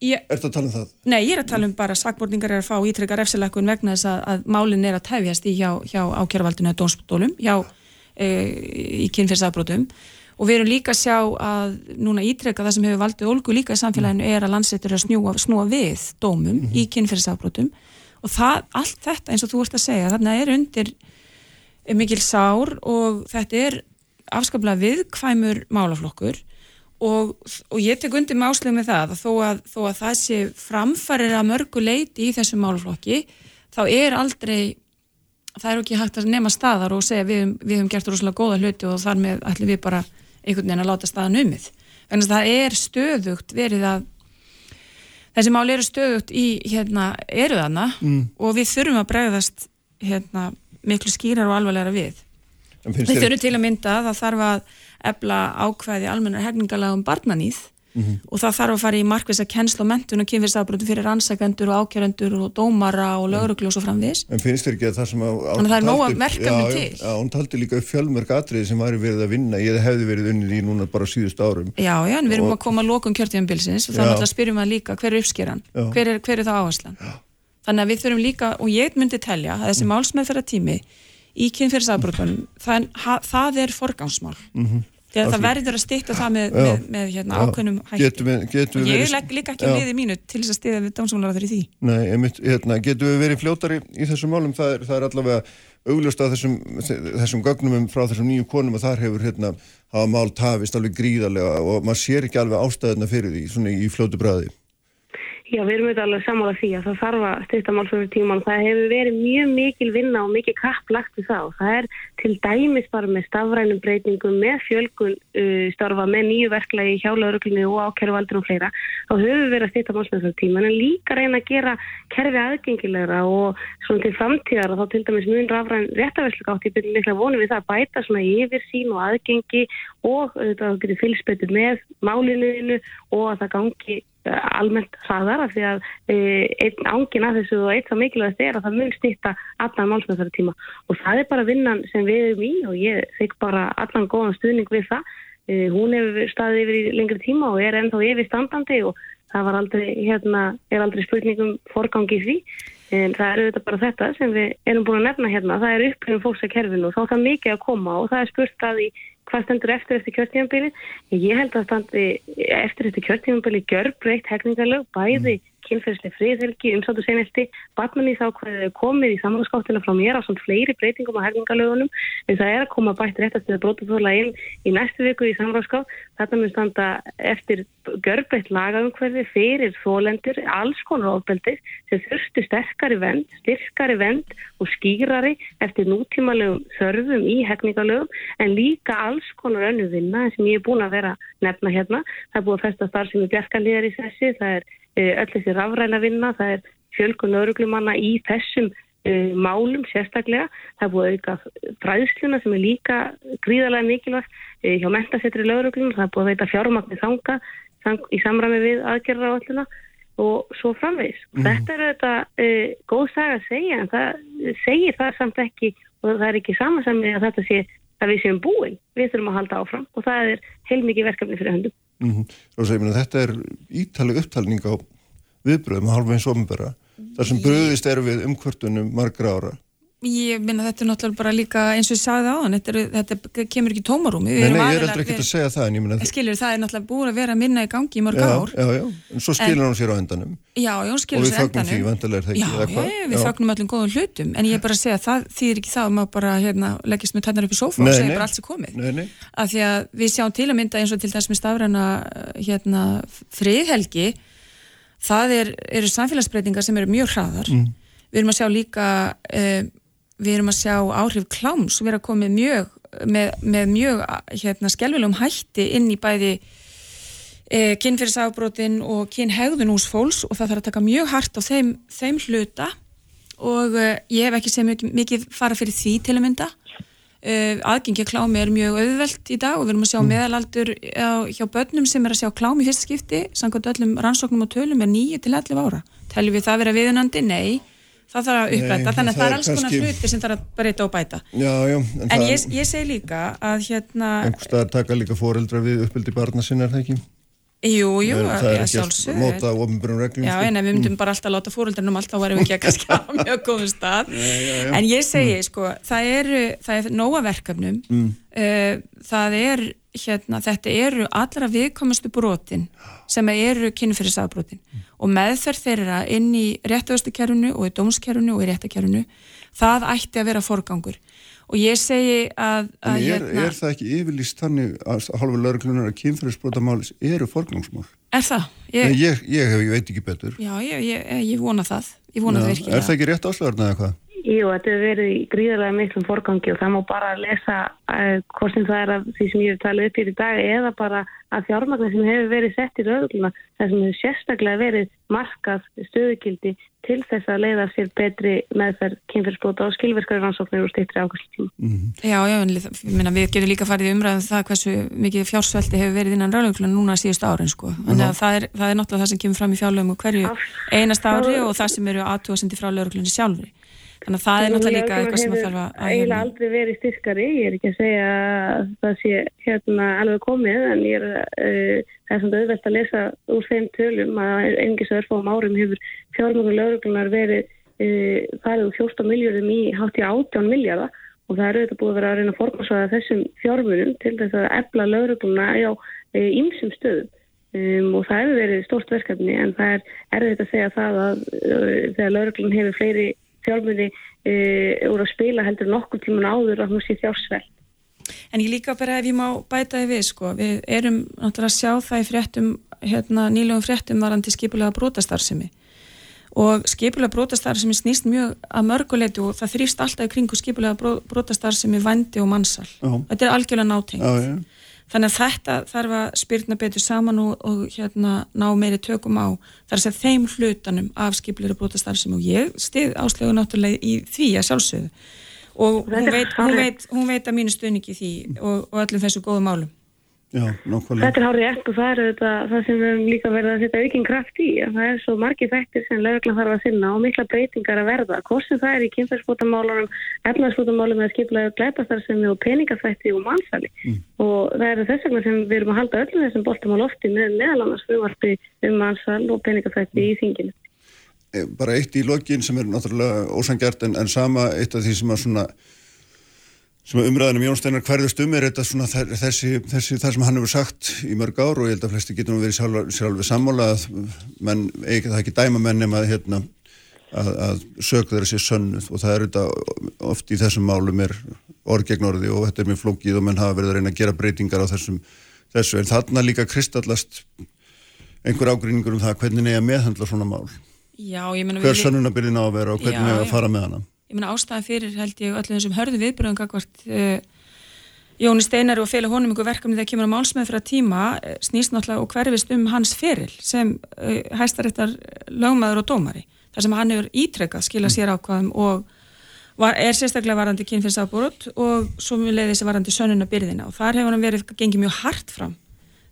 Ég, Ertu að tala um það? Nei, ég er að tala um bara að sakborningar er að fá ítrekka refsilækkun vegna þess að, að málinn er að tefjast í hjá, hjá ákjöruvaldinu eða dómstólum, hjá e, í kynfyrstabrótum og við erum líka að sjá að núna ítrekka það sem hefur valdið olgu líka í samfélaginu er að landsettur er að snúa, snúa við dómum mm -hmm. í kynfyrstabrótum og það, allt þetta eins og þú ert að segja þarna er undir mikil sár og þetta er afskaplega viðkvæmur málaflokkur og, og ég tek undir með áslögu með það að þó að, þó að það sé framfærir að mörgu leiti í þessum málaflokki þá er aldrei það er ekki hægt að nema staðar og segja við, við höfum gert rosalega góða hluti og þar með ætlum við bara einhvern veginn að láta staðan umið en það er stöðugt verið að þessi mál eru stöðugt í hérna eruðana mm. og við þurfum að bregðast hérna miklu skýrar og alvarlegra við við þurfum til að mynda að það þarf að ebla ákvæði almennar hefningalagum barnanýð mm -hmm. og það þarf að fara í markvisa kennsl og mentun og kynfyrsafbrotu fyrir rannsakendur og ákjærendur og dómara og löguruglu og svo framvis En finnst þér ekki að það sem að Þannig að það er nóg að verkefni til. Já, hún taldi líka upp fjölmörg atriði sem væri verið að vinna ég hefði verið unnið í núna bara síðust árum. Já, já, en við erum og... að koma að lokum kjörtíðanbilsins og þannig að spyrjum að líka hver er uppskeran? Hver er, hver er Þannig að við þurfum líka, og ég myndi telja að þessi mm. Í kynfyrirsafbrotunum, það, það er forgámsmál mm -hmm. Þegar það verður að styrta það með, með, með hérna, ákveðnum hætti. Getum við, getum við ég legg líka ekki liðið mínu til þess að stiða við dómsmálaráður í því. Nei, einmitt, hérna, getum við verið fljótari í þessum málum? Það er, það er allavega augljóst að þessum, þessum gögnum frá þessum nýju konum og þar hefur hérna, hafa mál tafist alveg gríðarlega og maður sér ekki alveg ástæðina fyrir því, svona í fljótu bræði. Já, við erum auðvitað alveg samála því að það þarf að styrta málsvöru tíman. Það hefur verið mjög mikil vinna og mikil kapplagt það og það er til dæmis bara með stafrænum breytingum, með fjölgun uh, starfa, með nýju verklagi í hjálauruglunni og ákervaldur og fleira. Þá höfum við verið að styrta málsvöru tíman en líka reyna að gera kerfi aðgengilegra og svona til framtíðar og þá til dæmis mun rafræn réttaverslu gátt í byrju mikla vonu við það að bæta svona yfir sín og aðgengi og auðvitað fylgspötu með málinuðinu og að það gangi almennt hraðar af því að e, einn ángin að þessu og eitt það mikilvægast er að það mun stýtta allan málsmjöðsara tíma og það er bara vinnan sem við erum í og ég fikk bara allan góðan stuðning við það. E, hún hefur staðið yfir í lengri tíma og er ennþá yfir standandi og það var aldrei, hérna, er aldrei spurningum forgangi því. En það er auðvitað bara þetta sem við erum búin að nefna hérna, það er upplifin fólks að kerfinu og þá er það mikið að koma og það er spurt að í hvað stendur eftir eftir kjörtímanbili ég held að standi eftir eftir kjörtímanbili gjörbreytt hegningarlög bæði mm kynferðislega friðhelgi, umsáttu senesti batmanni þá komið í samráðskáttina frá mér á svona fleiri breytingum á herningalögunum en það er að koma bætt rétt eftir að brótaþóla inn í næstu viku í samráðskátt þetta mun standa eftir görbreytt lagaumhverfi fyrir þólendur alls konar ofbeldi sem þurftu sterkari vend, styrkari vend og skýrari eftir nútímalegum þörfum í herningalögum en líka alls konar önnu vinna sem ég er búin að vera nefna hérna. Það er búin Eh, öll þessi rafræna vinna, það er fjölgun öruglumanna í þessum uh, málum sérstaklega. Það er búið auka fræðsluna sem er líka gríðarlega mikilvægt uh, hjá mentasettri löguruglum, það er búið að veita fjármagnir þanga þang, í samræmi við aðgerra á alluna og svo framvegis. Mm. Þetta er þetta uh, góð saga að segja en það segir það samt ekki og það er ekki samansamlega að þetta sé að við séum búin, við þurfum að halda áfram og það er heilmikið verkefni fyrir höndum. Mm -hmm. Rósa, ég meina þetta er ítaleg upptalning á viðbröðum halva eins ofnbæra þar sem bröðist er við umkvörtunum margra ára Ég minna þetta er náttúrulega bara líka eins og ég sagði á hann, þetta, þetta kemur ekki tómarúmi. Nei, nei, ég er aldrei ekki að segja það en ég minna það. Skiljur, það er náttúrulega búin að vera minna í gangi í mörg já, ár. Já, já, en svo skilur hann sér á endanum. Já, já, hún skilur sér á endanum. Og við fagnum því, vantilega er það ekki, eða hvað? Já, við fagnum öllum góðum hlutum, en ég er bara að segja að það þýðir ekki það að maður bara hérna, leggist með tænar upp í sófa og segja bara allt sem komið. Nei, nei. Því hérna, er. Mm. Við erum að sjá líka uh, við erum að sjá áhrif kláms við erum að koma mjög, með, með mjög hérna, skjálfilegum hætti inn í bæði e, kynfyrirsafbrotin og kynhegðun hús fólks og það þarf að taka mjög hart á þeim, þeim hluta. Og e, ég hef ekki segð mikið, mikið fara fyrir því til að mynda. E, aðgengi að klámi er mjög auðvelt í dag og við erum að sjá mm. meðalaldur hjá börnum sem er að sjá klámi í fyrsta skipti. Samkvæmt öllum rannsóknum og tölum er 9 til 11 ára. Teljum við það vera viðunandi? Nei það þarf að uppræta, þannig að það er alls konar kannski... hluti sem þarf að breyta og bæta já, já, en, en ég, ég segi líka að hérna einhverstað taka líka foreldra við uppbyldi barna sinna er það ekki? Jú, jú, það er ekki að móta ofinbjörnum reglum Já, sko. en við myndum mm. bara alltaf að láta fóröldunum allt þá varum við ekki að kannski á mjög góðum stað já, já, en ég segi, mm. sko það er, það er nóga verkefnum mm. uh, það er hérna, þetta eru allra viðkomustu brotin sem eru kynferðisafbrotin og meðferð þeirra inn í réttöðustukerfunu og í dómskerfunu og í réttakerfunu það ætti að vera forgangur og ég segi að, að En er, hérna, er það ekki yfirlýst þannig að hálfu lauruglunar að kynfyrirsbrotamális eru forgangsmál? er það? Ég, Ég, ég, hef, ég veit ekki betur. já, ég, ég, ég vona það ég vona það er það ekki rétt áslöðurna eða hvað? Jú, þetta hefur verið í gríðarlega miklum forgangi og það má bara lesa uh, hvort sem það er af því sem ég hef talið upp hér í dag eða bara að fjármagnar sem hefur verið sett í raugluna þar sem hefur sérstaklega verið markað stöðugildi til þess að leiða sér betri meðferð kynferðsbóta og skilverkari rannsóknir og stýttri ákvæmst tíma. Já, já, en meina, við getum líka farið í umræðum það hversu mikið fjársvelti hefur verið innan ráðlöglunar núna síðust árin sko. Þannig að það er, það er náttúrulega það sem kemur fram í fjárlögum og hverju einast ári og það sem eru aðtúasendi frá löglunar sjálfri. Þannig að það er náttúrulega líka eitthvað sem að þarf að... að eiginlega hérna- aldrei verið styrkari, ég er ekki að segja að það sé hérna alveg komið en ég er, uh, það er svona auðvelt að lesa úr þeim tölum að einhvers örfum árum hefur fjármögnu lauruglunar verið uh, farið úr 14 miljardum í hátt í 18 miljarda og það er auðvitað búið að vera að reyna að formarsvaða þessum fjármunum til þess að efla laurugluna á ýmsum stöðum. Um, og það hefur verið stórt verkefni en það er erfitt að segja það að uh, þegar lauruglun hefur fleiri fjármunni uh, úr að spila heldur nokkur tíman áður að hún sé þjársveld. En ég líka bara ef ég má bæta þið við sko, við erum náttúrulega að sjá það í fréttum, hérna nýlegum fréttum varandi skipulega brotastarfsemi og skipulega brotastarfsemi snýst mjög að mörguleitu og það þrýst alltaf í kringu skipulega bro- brotastarfsemi vandi og mannsal. Þetta er algjörlega nátengt. Já, já. Þannig að þetta þarf að spyrna betur saman og, og hérna ná meiri tökum á þar að segja þeim hlutanum af skipulega brotastarfsemi. Og ég stið áslögu náttúrulega í því að sjálfsögðu. Og hún veit, hún veit, hún veit að mínu stuðningi því og, og öllum þessu góðu málum. Já. Þetta er hárið eftir og það er þetta, það sem við höfum líka verið að setja aukinn kraft í. að Það er svo margir þættir sem lögreglan þarf að sinna og mikla breytingar að verða. Hvort sem það er í kynferðsbótamálunum, efnaðsbótamálum eða skipulega glæpastarfsemi og peningafætti og mannsali. Og það er þess vegna sem við erum að halda öllum þessum boltum á lofti með meðal annars frumarfi um mannsal og peningafætti í þinginu. Eh, Bara eitt í lokin sem er náttúrulega ósangjart en, en sama eitt af því sem að svona sem umræðanum Jón Steinar hverðust um er þetta svona þessi, þessi, það sem hann hefur sagt í mörg ár og ég held að flesti getur nú verið sjálf, sjálfur sammála að menn, eigi það ekki dæma menn nema hérna að, að sög þeirra sé sönnuð. Og það er þetta oft í þessum málum er orð gegn orði og þetta er mjög flókið og menn hafa verið að reyna að gera breytingar á þessum þessu. En þarna líka kristallast einhver ágrinningur um það hvernig neyja meðhandla svona mál. Já, ég meina hver við- sönnunabyrðin á að vera og hvernig neyja að fara með hana ég meina ástæðan fyrir held ég öllum þessum hörðu viðbröðum gagvart uh, Jóni Steinar og félag honum ykkur verkefni þegar kemur á málsmeð að tíma eh, snýst náttúrulega og hverfist um hans feril sem uh, hæstaréttar lögmaður og dómari þar sem hann hefur ítrekkað skila sér ákvaðum og var, er sérstaklega varandi kynfinnsábúrut og svo mjög leiði þessi varandi sönnunabyrðina og þar hefur hann verið gengið mjög hart fram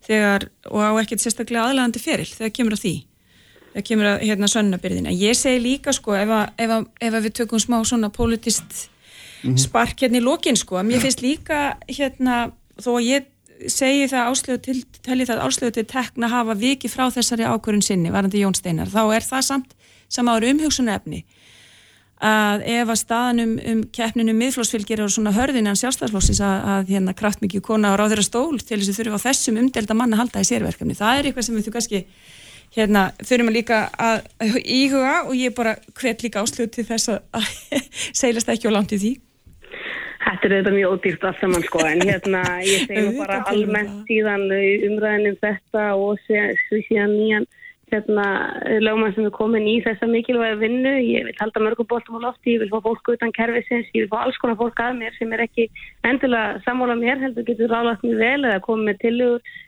þegar, og á ekkert sérstaklega aðlæðandi feril þegar kemur að því þegar kemur að hérna sönnunabyrðina ég segi líka sko ef, að, ef, að, ef að við tökum smá svona politist spark hérna í lokin sko mér finnst líka hérna þó að ég segi það áslögu til telli það áslögu til tekna hafa vikið frá þessari ákvörun sinni varandi Jón Steinar þá er það samt sem áður umhugsunarefni að ef að staðan um, um keppninu miðflósfylgir og svona hörðin en sjálfstæðarflósins að, að hérna kraftmikið kona á ráðir að stól til þess að þurfa á þessum umdelda manna halda í sérverkefni. Það er eitthvað sem við þú kannski hérna þurfum að líka að íhuga og ég bara hvet líka áslögu til þess að, seilast ekki á langt í því. Þetta er auðvitað mjög ódýrt allt saman sko en hérna ég segi nú bara almennt síðan umræðin um þetta og síðan nýjan hérna lögmann sem er komin í þessa mikilvæga vinnu. Ég vil halda mörgum boltum á lofti, ég vil fá fólk utan kerfisins, ég vil fá alls konar fólk að mér sem er ekki endilega sammála mér heldur getur ráðlagt mér vel eða komið með tillögur uh,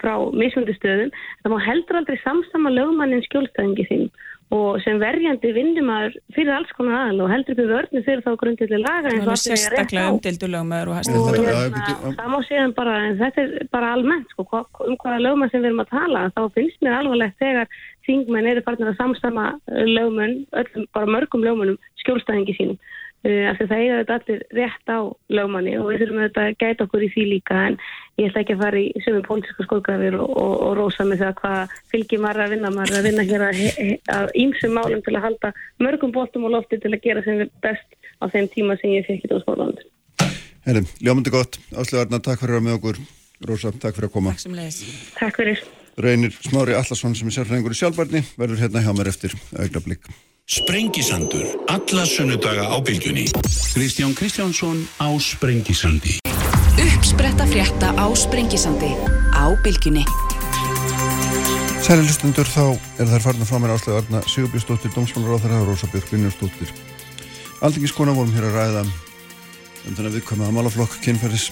frá mismundi stöðum. Það má heldur aldrei samsama lögmannin skjólstæðingi þinn og sem verjandi vinnumæður fyrir alls konar aðal og heldur upp í vörnu fyrir þá grundilega laga eins og Alveg allir eiga rétt sérstaklega á. umdeldu lögmaður og hérna, það má segja bara, en þetta er bara almennt, sko, um hvaða lögmann sem við erum að tala, þá finnst mér alvarlegt þegar þingmenn eru farin að samstama lögmenn, öllum, bara mörgum lögmennum skjólstæðingi sínum. Uh, af því það eiga þetta allir rétt á lögmanni og við þurfum auðvitað að gæta okkur í því líka en ég ætla ekki að fara í sömum pólitíska skóðgrafir og, og, og rósa með það hvað fylgir maður að vinna maður að vinna hér að, að ímsum málum til að halda mörgum bóttum og lofti til að gera sem best á þeim tíma sem ég fekk í dósmálandur. Herri, ljómandi gott, Áslega Arna, takk fyrir að vera með okkur Rósa, takk fyrir að koma Takk sem leiðis. Takk fyrir. Reynir Smári Allarsson sem er sérfræðingur í sjálfbarni verður hérna hjá mér eftir augnablik Sprengisandur, alla sunnudaga á bylgjunni. Kristján Kristjánsson á Sprengisandi. Uppspretta frétta á Sprengisandi á Bylgjunni. Sæli hlustundur, þá er þær farnar frá mér Áslega Arna Sigurbjörnsdóttir, Dómsmálaráþara og Rósa Björk Linjarsdóttir Aldingiskona vorum hér að ræða um þennan viðkvæma málaflokk, kynferðis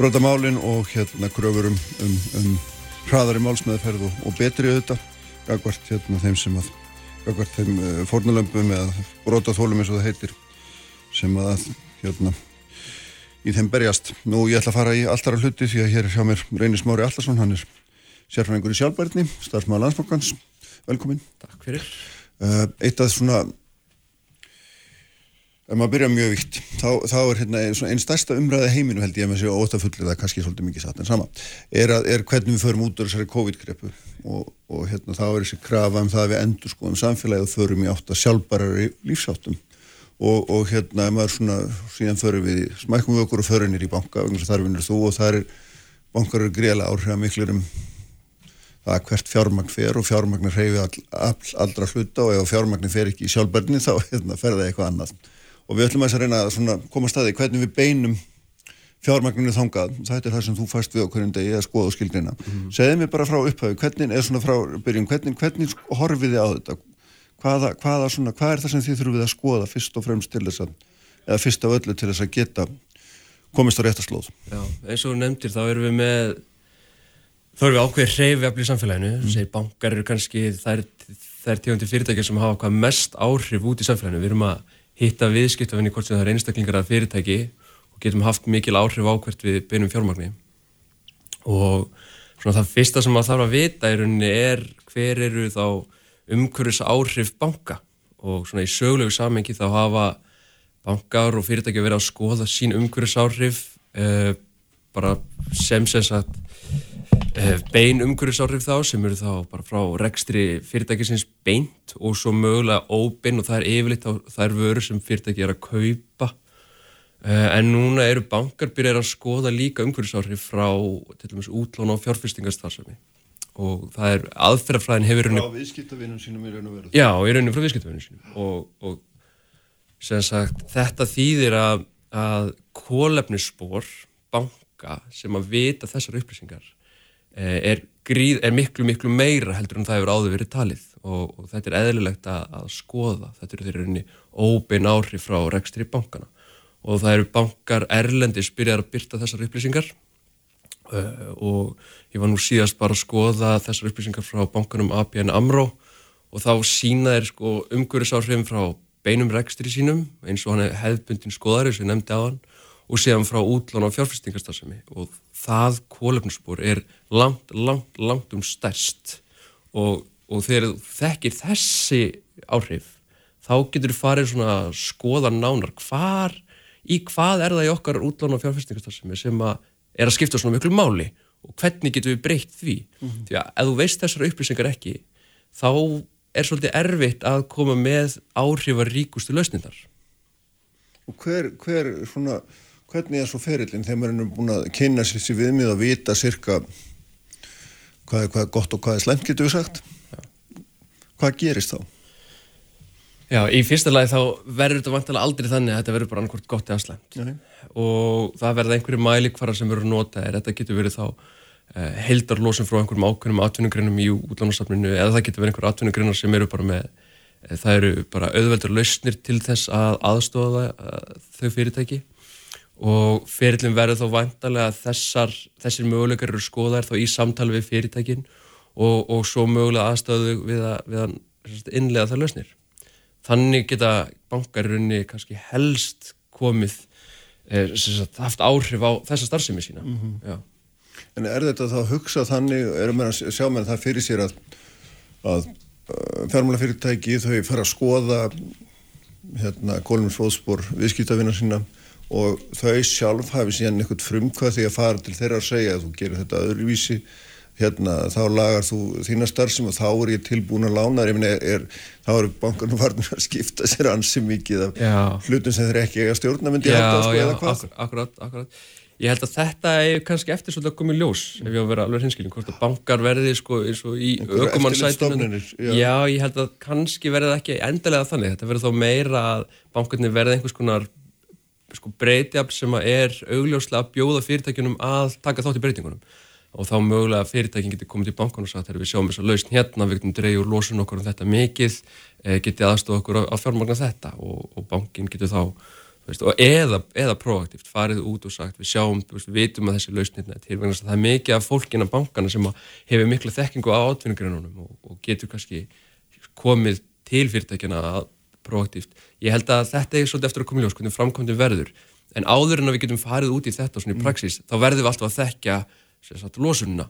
brotamálin og hérna kröfur um, um, um hraðari málsmeðferð og, og betri auðvitað gagvart hérna þeim sem að gagvart þeim uh, fórnulömpum eða brotaþólum eins og það heitir sem að hérna í þeim berjast. Nú ég ætla að fara í alltara hluti því að hér er hjá mér Reynir Smári Allarsson, hann er sérfræðingur í sjálfbærni, starfsmaður landsbankans velkomin. Takk fyrir. Uh, eitt af svona ef maður byrja mjög vitt þá, þá er hérna einn stærsta umræði heiminu held ég að maður séu ótafullir það er kannski svolítið mikið satt en sama. Er, að, er hvernig við förum út úr þessari COVID-greppu og, og hérna þá er þessi krafa um það að við endur sko um samfélagið og förum í átt að sjálfbærari lífsáttum og, og hérna maður svona síðan förum við smækum við okkur og förinir í banka þar vinnur þú og þar er bankar eru greiðlega áhrif miklir um það hvert fjármagn fer og fjármagn reyfi all, all, allra hluta og ef fjármagn fer ekki í sjálfbærni þá hérna, fer það eitthvað annað og við ætlum að þess að reyna að koma staði hvernig við beinum fjármagninu þangað, þetta er það sem þú fæst við okkur en degi að skoða og skilgrina mm. segði mér bara frá upphau, hvernig er svona frá byrjun, hvernig, hvernig horfið þið á þetta? Hvaða, hvaða svona, hvað er það sem þið þurfum við að skoða fyrst og fremst til þess að eða fyrst af öllu til þess að geta komist á réttaslóð Já, eins og nefndir þá erum við með þá erum við ákveðið hreyfjafli í samfélaginu. Mm. segir bankar eru kannski þær, þær tíundi fyrirtækja sem hafa hvað mest áhrif út í samfélaginu, við erum að hitta viðskiptafinni hvort sem það er einstaklingar að fyrirtæki og getum haft mikil áhrif á hvert við beinum fjármagni. Og svona það fyrsta sem maður þarf að vita í rauninni er hver eru þá umhverfis áhrif banka. Og svona í sögulegu samengi þá hafa bankar og fyrirtæki verið að skoða sín umhverfis áhrif eh, bara sem sem sagt bein umhverfisáhrif þá sem eru þá bara frá rekstri fyrirtækisins beint og svo mögulega óbein og það er yfirleitt á þær vöru sem fyrirtæki er að kaupa. Eh, en núna eru bankar byrjar að skoða líka umhverfisáhrif frá til dæmis útlán og fjárfyrstingarstarfsemi og það er aðferðafræðin hefur frá viðskiptavinnum sínum í raun og veru. Já, í rauninu frá viðskiptavinnum sínum. Og, og sem sagt þetta þýðir að, að kólefnisspor banka sem að vita þessar upplýsingar Eh, er, gríð, er miklu miklu meira heldur en það hefur áður verið talið. Og, og þetta er eðlilegt að, að skoða. Þetta eru þeirri rauninni óbein áhrif frá rekstri bankana og það eru bankar erlendis byrjar að byrta þessar upplýsingar. Uh, og ég var nú síðast bara að skoða þessar upplýsingar frá bankanum ABN AMRO. Og þá sína þeir sko, umhverjusáhrifin frá beinum rekstri sínum eins og hann hefðbundin skoðari sem nefndi á hann og séðan frá útlán á fjárfestingarstarfsemi og það kólefnusspor er langt, langt, langt um stærst. Og, og þegar þekkir þessi áhrif þá getur þú farið svona að skoða nánar hvar, í hvað er það í okkar útlán á fjárfestingarstarfsemi sem að er að skipta svona miklu máli? Og hvernig getur við breytt því? Mm -hmm. því að ef þú veist þessar upplýsingar ekki þá er svolítið erfitt að koma með áhrifar ríkustu lausnindar Og hver, hver svona hvernig er svo ferillin þegar maður er búin að kynna sér sér viðmið og vita cirka hvað er, hvað er gott og hvað er slemt getur við sagt Já. hvað gerist þá? Já, í fyrsta lagi þá verður þetta vantilega aldrei þannig að þetta verður bara annarkort gott eða slemt Nei. og það verður einhverju mælikvara sem verður nota er þetta getur verið þá eh, heldarlósum frá einhverjum ákveðnum atvinnugrinnum í útlánarsafninu eða það getur verið einhverju atvinnugrinnar sem eru bara með eh, það eru bara auðveldur lausnir til þess að aðstofa uh, þau fyrirtæki og ferillin verður þá vantarlega að þessar, þessir möguleikar eru skoðar þá í samtali við fyrirtækin og, og svo mögulega aðstöðu við að, við að innlega það lausnir. Þannig geta bankarunni kannski helst komið eh, sagt, haft áhrif á þessa starfsemi sína. Mm -hmm. En er þetta þá að hugsa þannig, erum við að sjá með það fyrir sér að, að fjármála fyrirtæki þau fara að skoða hérna, kólumsfóðspor viðskiptavina sína og þau sjálf hafi síðan eitthvað frumkvæð að fara til þeirra að segja að þú gerir þetta öðruvísi hérna, þá lagar þú þína starfsum og þá er ég tilbúin að lána þér, er, þá eru bankarnir varnir að skipta sér ansi mikið af Já. hlutum sem þeir ekki eiga stjórna myndi Já, halda, sko, já, eða hvað? akkur, akkurat, akkurat. Ég held að þetta er kannski eftir svolítið að koma í ljós ef ég á að vera alveg hinskilin, hvort að bankar verði sko eins og í eftirlitsstofnanir, já. já. ég held að kannski verði það ekki endilega þannig, þetta verður þá meira að bankarnir verði einhvers konar sko breytjafl sem er augljóslega að bjóða fyrirtækjunum að taka þátt í breytingunum. Og þá mögulega fyrirtækin getur komið til bankan og sagt við sjáum þess að lausn hérna, við getum dreigja úr losun okkur um þetta mikið, e, getið aðstofa okkur að fjármagna þetta. Og, og bankin getur þá, og eða, eða proaktíft farið út og sagt við sjáum, við vitum að þessi lausn til vegna þess að það er mikið af fólkin af bankana sem hefur mikla þekkingu á átvinningrununum og, og getur kannski komið til fyrirtækjana að proaktíft. Ég held að þetta er svolítið eftir að koma í ljós, hvernig framkvæmdin verður. En áður en að við getum farið út í þetta svona í praxís, þá verðum við alltaf að þekkja sagt losununa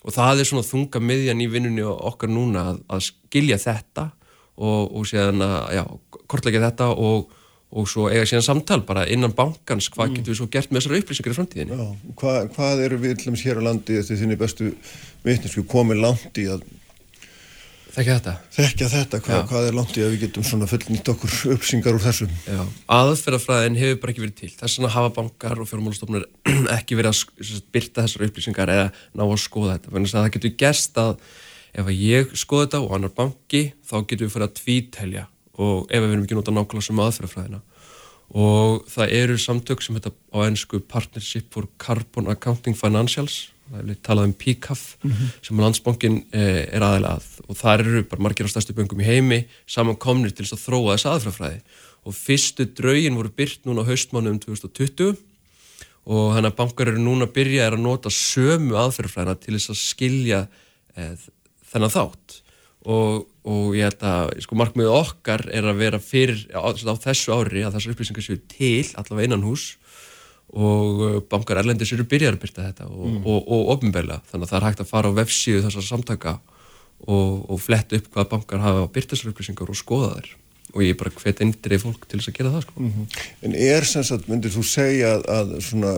og það er svona þunga miðjan í vinnunni okkar núna að, að skilja þetta og, og síðan að, já, kortleggja þetta og, og svo eiga síðan samtal bara innan bankans, hvað getum við svo gert með þessari upplýsingar í framtíðinni? Já, hvað, hvað eru við til dæmis hér á landi eftir þinni bestu vitninsku komið langt í að Þekki þetta? þekka þetta, hvað, hvað er langt í að við getum svona fullnýtt okkur upplýsingar úr þessum Já, aðferðafræðin hefur bara ekki verið til. Þess vegna hafa bankar og fjármálastofnir ekki verið að byrta þessar upplýsingar eða ná að skoða þetta. Þannig að það getur gerst að ef ég skoða þetta og annar banki, þá getur við fyrir að tvítelja og ef við erum ekki nota nákvæmlega sem aðferðafræðina. Og það eru samtök sem þetta á ennsku Partnership for Carbon Accounting Financials, það er talað um PCAF, sem landsbankin eh, er aðeins að. Og þar eru bara margir á stærstu böngum í heimi samankomnir til að þróa þess aðfrafræði og fyrstu draugin voru byrt núna á haustmánuðum 2020 og þannig að bankar eru núna að byrja er að nota sömu aðferðfræðina til þess að skilja eh, þennan þátt. Og, og ég held að sko markmiðið okkar er að vera fyrir á, á þessu ári að þessar upplýsingar séu til allavega innan hús og uh, bankar erlendis eru byrjar að byrta þetta og, Mm. og, og ofnbegla þannig að það er hægt að fara á vefsíðu þessar samtaka og, og fletta upp hvað bankar hafa að byrta þessar upplýsingar og skoða þær og ég er bara hvet í fólk til þess að gera það sko. En er sem sagt, myndir þú segja að, að svona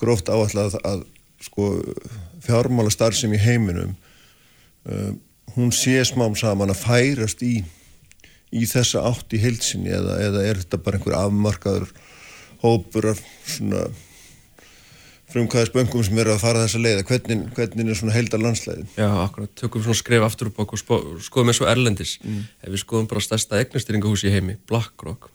gróft áallega að, að sko fjármála starfsem í heiminum uh, hún sé smám saman að færast í í þessa átt í heilsinni eða, eða er þetta bara einhver afmarkaður hópur af svona frumkvæðisböngum sem eru að fara þessa leiða hvernig, hvernig er svona heildar landsleiðin Já, akkurat, tökum svona skref aftur upp spó- skoðum eins og Erlendis. Ef við skoðum bara stærsta eignastýringahús í heimi BlackRock,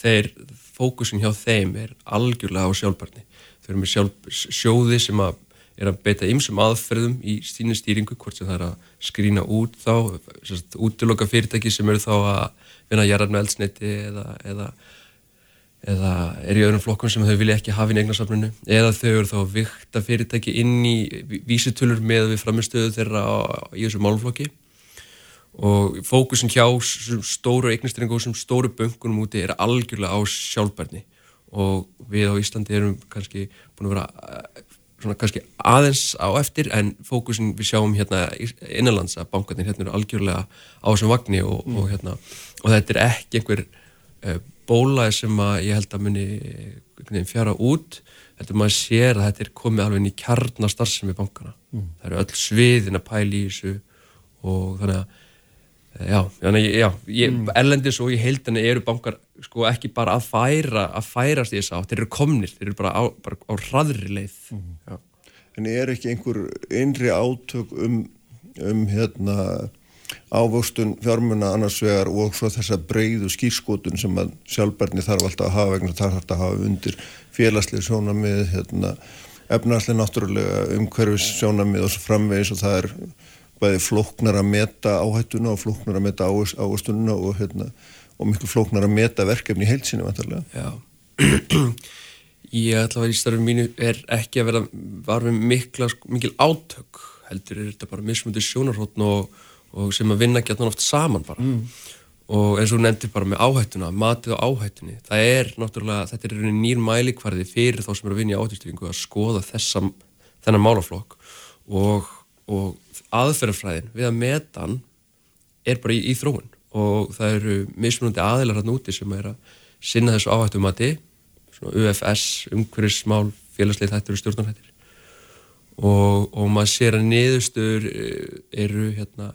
þeir fókusin hjá þeim er algjörlega á sjálfbarni, þau eru með sjálf, sjóði sem að er að beita ymsum aðferðum í sínu stýringu hvort sem það er að skrína út þá útiloka fyrirtæki sem eru þá að vinna jarðar með eldsneiti eða, eða eða er í öðrum flokkum sem þau vilja ekki hafa í eignasafninu? Eða þau eru þá vikta fyrirtæki inn í ví- vísitölur með við framistöðu þeirra á, í þessu málflokki og fókusin hjá stóru eignastýringu og þessum stóru böngunum úti er algjörlega á sjálfbærni. Og við á Íslandi erum kannski búin að vera eh, svona kannski aðeins á eftir en fókusin við sjáum hérna innanlands að bankarnir hérna eru algjörlega á þessum vagni og, og hérna og þetta er ekki einhver uh, bólaði sem að ég held að muni fjara út. Heldur maður sér að þetta er komið alveg inn í kjarnastarfsemi bankana það eru öll sviðin að pæla í þessu og þannig að eh, já, þannig að já, ég, erlendis og í heildinni eru bankar sko ekki bara að færa að færast í þess átt, þeir eru komnir þeir eru bara á, bara á hraðri leið. Já. en er ekki einhver innri átök um, um hérna ávöxtun fjármuna annars vegar og svo þessa breyðu skýrskotun sem að sjálfbarni þarf alltaf að hafa vegna þarf alltaf að hafa undir félagslega sjónamið hérna, efnarslega náttúrulega umhverfis sjónamið og svo framvegis og það er bæði flóknar að meta áhættuna og flóknar að meta ávöxtununa og, hérna, og miklu flóknar að meta verkefni í heilsinni vantarlega. Já. Ég ætla að í starfum mínu er ekki að vera var við mikla, sko, mikil átök heldur er þetta bara mismundi sjónarhóttn og, og sem að vinna gætna oft saman bara. Og eins og nefndir bara með áhættuna matið á áhættunni, það er náttúrulega þetta er í rauninni nýr mælikvarði fyrir þá sem eru að vinna í áhættustyfingu að skoða þessa, þennan málaflokk og, og aðferðarfræðin við að meta hann er bara í, í þróun. Og það eru mismunandi aðilar hann úti sem er að sinna þessu áhættumati UFS, umhverfismál, félagslið þættur og stjórnarhættir og, og maður sér að niðurstöður eh, eru hérna,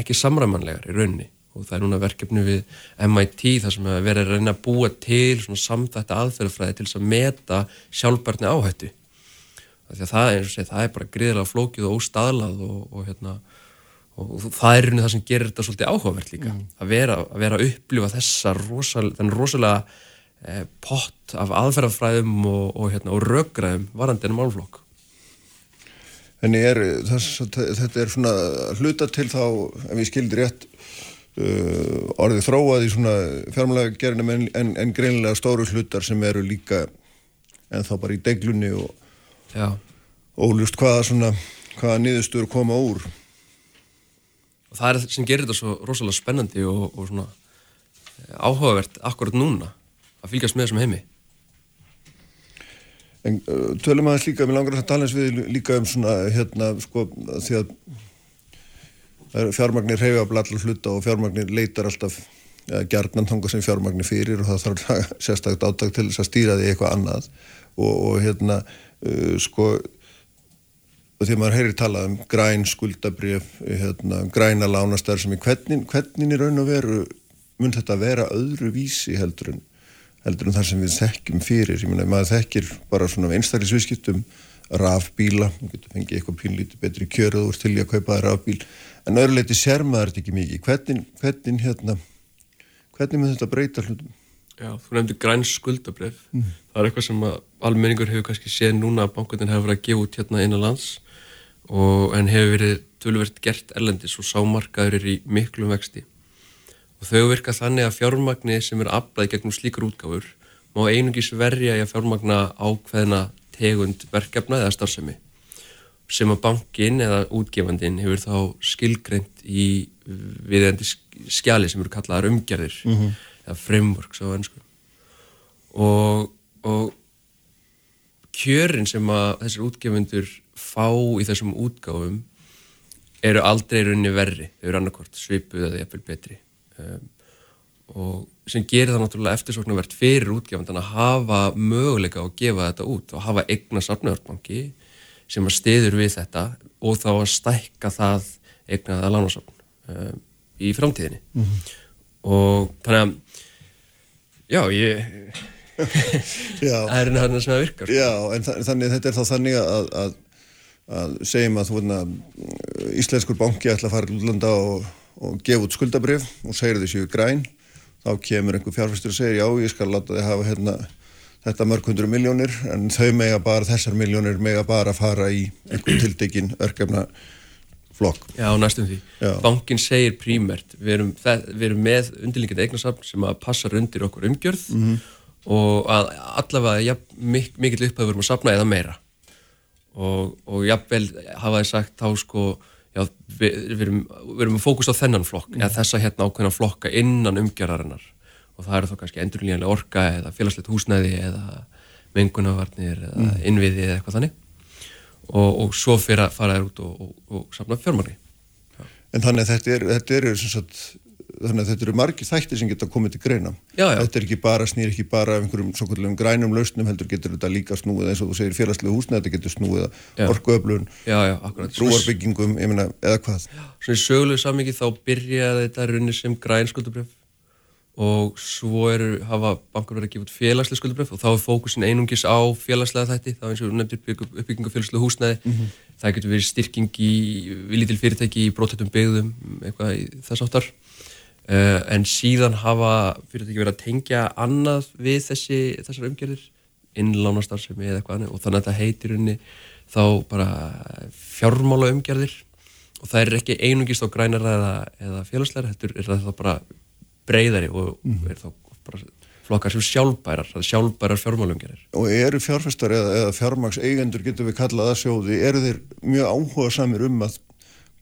ekki samræmanlegar í rauninni. Og það er núna verkefni við MIT þar sem að vera að reyna að búa til svona samþætti aðferðafræði til að meta sjálfbarni áhættu. Því að það er, segi, það er bara gríðilega flókið og óstaðlað og, og, hérna, og það er það sem gerir þetta svolítið áhugavert líka. Mm. að, vera, að vera að upplifa þessa rosal, rosalega eh, pott af aðferðafræðum og, og hérna, röggræðum varandinu málflokk En er, þess, þetta er svona hluta til þá, ef ég skildir rétt uh, orðið þróað í svona fjármælega gerinum en, en, en greinlega stóru hlutar sem eru líka en þá bara í deglunni og óljúst hvaða svona hvaða niðurstur koma úr. Og það er þetta sem gerir þetta svo rosalega spennandi og, og svona eh, áhugavert akkurat núna að fylgjast með þessum heimi En tölum aðeins líka, mér langar að tala eins við líka um svona hérna sko því að fjármagnir reyfa allar hluta og fjármagnir leitar alltaf ja, gerðnan þanga sem fjármagnir fyrir og það þarf sérstaklega áttak til þess að stýra því eitthvað annað. Og, og hérna uh, sko því að maður heyrir talað um græn skuldabrjöf, hérna, græna lánastar sem er hvernig, hvernig í raun og veru mun þetta vera öðru vísi heldur en, heldur en þar sem við þekkjum fyrir, ég meina maður þekkir bara svona einstaklisvískiptum rafbíla, maður getur fengið eitthvað pínlítið betri kjöruð úr til að kaupa rafbíl en öðruleiti sér maður þetta ekki mikið hvernig, hvernig hérna hvernig mun þetta breyta hlutum? Já, þú nefndi græns skuldabref. Mm. Það er eitthvað sem almenningur hefur kannski séð núna að bankutin hefur verið að gefa út hérna innan lands og en hefur verið tölvert gert erlendis og sámarkaður er í miklum vexti. Og þau virka þannig að fjármagni sem er aflæði gegnum slíkur útgáfur má einungis verja í að fjármagna ákveðna tegund verkefna eða starfsemi sem að bankin eða útgefandin hefur þá skilgreynd í viðendi skjali sem eru kallaðar umgerðir. Mm -hmm eða frameworks á ennsku og, og kjörin sem að þessar útgefundur fá í þessum útgáfum eru aldrei runni verri, þau eru annarkort svipuð eða jafnvel betri um, og sem gerir það náttúrulega eftirsoknavert fyrir útgefundan að hafa möguleika að gefa þetta út og hafa eigna safnöðarbanki sem að stiður við þetta og þá að stækka það eignaða lánasafn um, í framtíðinni mm -hmm. og þannig að Já, ég... það er hérna sem það virkar. Já, en þannig, þetta er þá þannig að, að, að segjum að þú veitna íslenskur banki ætla að fara til útlanda og, og gefa út skuldabrif og segir þessu græn, þá kemur einhver fjárfæstur og segir já, ég skal láta þið hafa hérna þetta mörg hundru miljónir en þau mega bara, þessar miljónir mega bara fara í einhvern tildekinn örkefna flokk. Já, næstum því. Já. Bankin segir prímert, við erum, við erum með undirlingandi eignasafn sem að passar undir okkur umgjörð mm -hmm. og að allavega ja, mik mikill upphæð verum að safna eða meira og, og jafnvel hafa þið sagt þá sko já, við, við erum, erum fókus á þennan flokk mm eða þessa hérna ákveðna flokka innan umgjörðarinnar og það eru þá kannski endurlíjanlega orka eða félagslegt húsnæði eða mengunavarnir eða mm. innviði eða eitthvað þannig og, og svo fyrir að fara þér út og, og, og safna fjármagni. En þannig að þetta eru, eru sagt, þannig að þetta eru margi þættir sem geta komið til greina. Já, já. Þetta er ekki bara, snýr ekki bara einhverjum svo kvöldum grænum lausnum, heldur getur þetta líka snúið eins og þú segir félagslegu húsnæði, þetta getur snúið orkuöflun, brúarbyggingum, ég meina, eða hvað. Svona í sögulegu samvikið þá byrjaði þetta runni sem grænskuldubref og svo eru, hafa bankar verið að gefa út félagslega skuldabref og þá er fókusin einungis á félagslega þætti, þá eins og nefndir uppbyggingu félagslega húsnæði, mm -hmm. það getur verið styrking í viljitil fyrirtæki í brótættum byggðum, eitthvað í þess áttar en síðan hafa fyrirtæki verið að tengja annað við þessi, þessar umgerðir innlánastarfsemi eða eitthvað annað og þannig að það heitir unni þá bara fjármála umgerðir og það er ekki einungist á grænara eða, eða félagslega, þetta er það bara breyðari og mm. er þá bara flokkar sem sjálfbærar, það er sjálfbærar fjármálumgerir. Og eru fjárfestar eða, eða fjármaks eigendur, getur við kallað að sjóði, eru þeir mjög áhuga samir um að,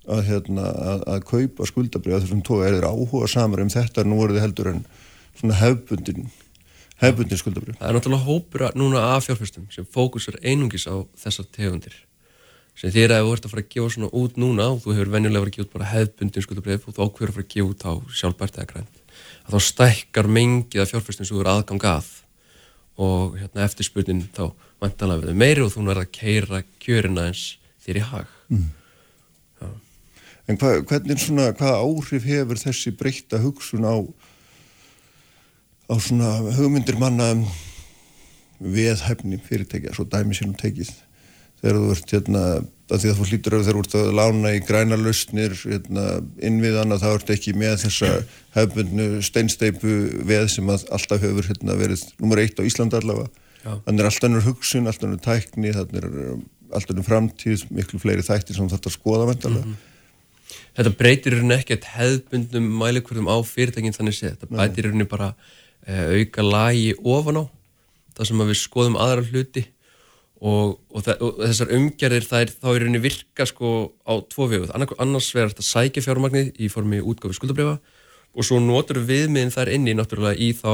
að, hérna, að, að kaupa skuldabrið þessum tói, eru þeir áhuga samir um þetta, nú eru þeir heldur en svona hefbundin, hefbundin skuldabrið. Það er náttúrulega hópur núna af fjárfestum sem fókusar einungis á þessar tegundir. Sem þér að þú ert að fara að gefa svona út núna og þú hefur venjulega verið að gefa út bara hefbundin skuldabrið og þú ákveður að fara að gefa út á sjálfbært eða grænt. Að þá stækkar mengið af fjárfæstum sem þú eru aðgang að. Og hérna, eftirspurnin þá vantanlega verður meiri og þú verður að keira kjörina eins þér í hag En hva, hvernig svona, hvaða áhrif hefur þessi breytta hugsun á, á svona hugmyndir manna um veðhæfni fyrirtækja, svo dæmi sínum tekið. Þegar þú ert, hérna, að því að þú hlýtur að þegar þú ert að lána í græna lausnir, hérna, innviðan að það ert ekki með þessa hefbundnu steinsteipu veð sem alltaf hefur hérna, verið nummer eitt á Íslanda allavega. Þannig er alltaf önnur hugsun, alltaf önnur tækni, þannig er um, alltaf önnur framtíð, miklu fleiri þættir sem þetta skoða vendalega. Þetta breytir hérna ekkert hefðbundum mælikvörðum á fyrirtækin þannig séð, þetta bætir hérna bara uh, auka lagi ofan á það sem við skoðum aðra hluti og, og, og þessar umgerðir það er þá í rauninni virka sko á tvo vegu, annars verður þetta sækja fjármagnið í formi útgáfi skuldabrifa og svo notur viðmiðin þar inni náttúrulega í þá,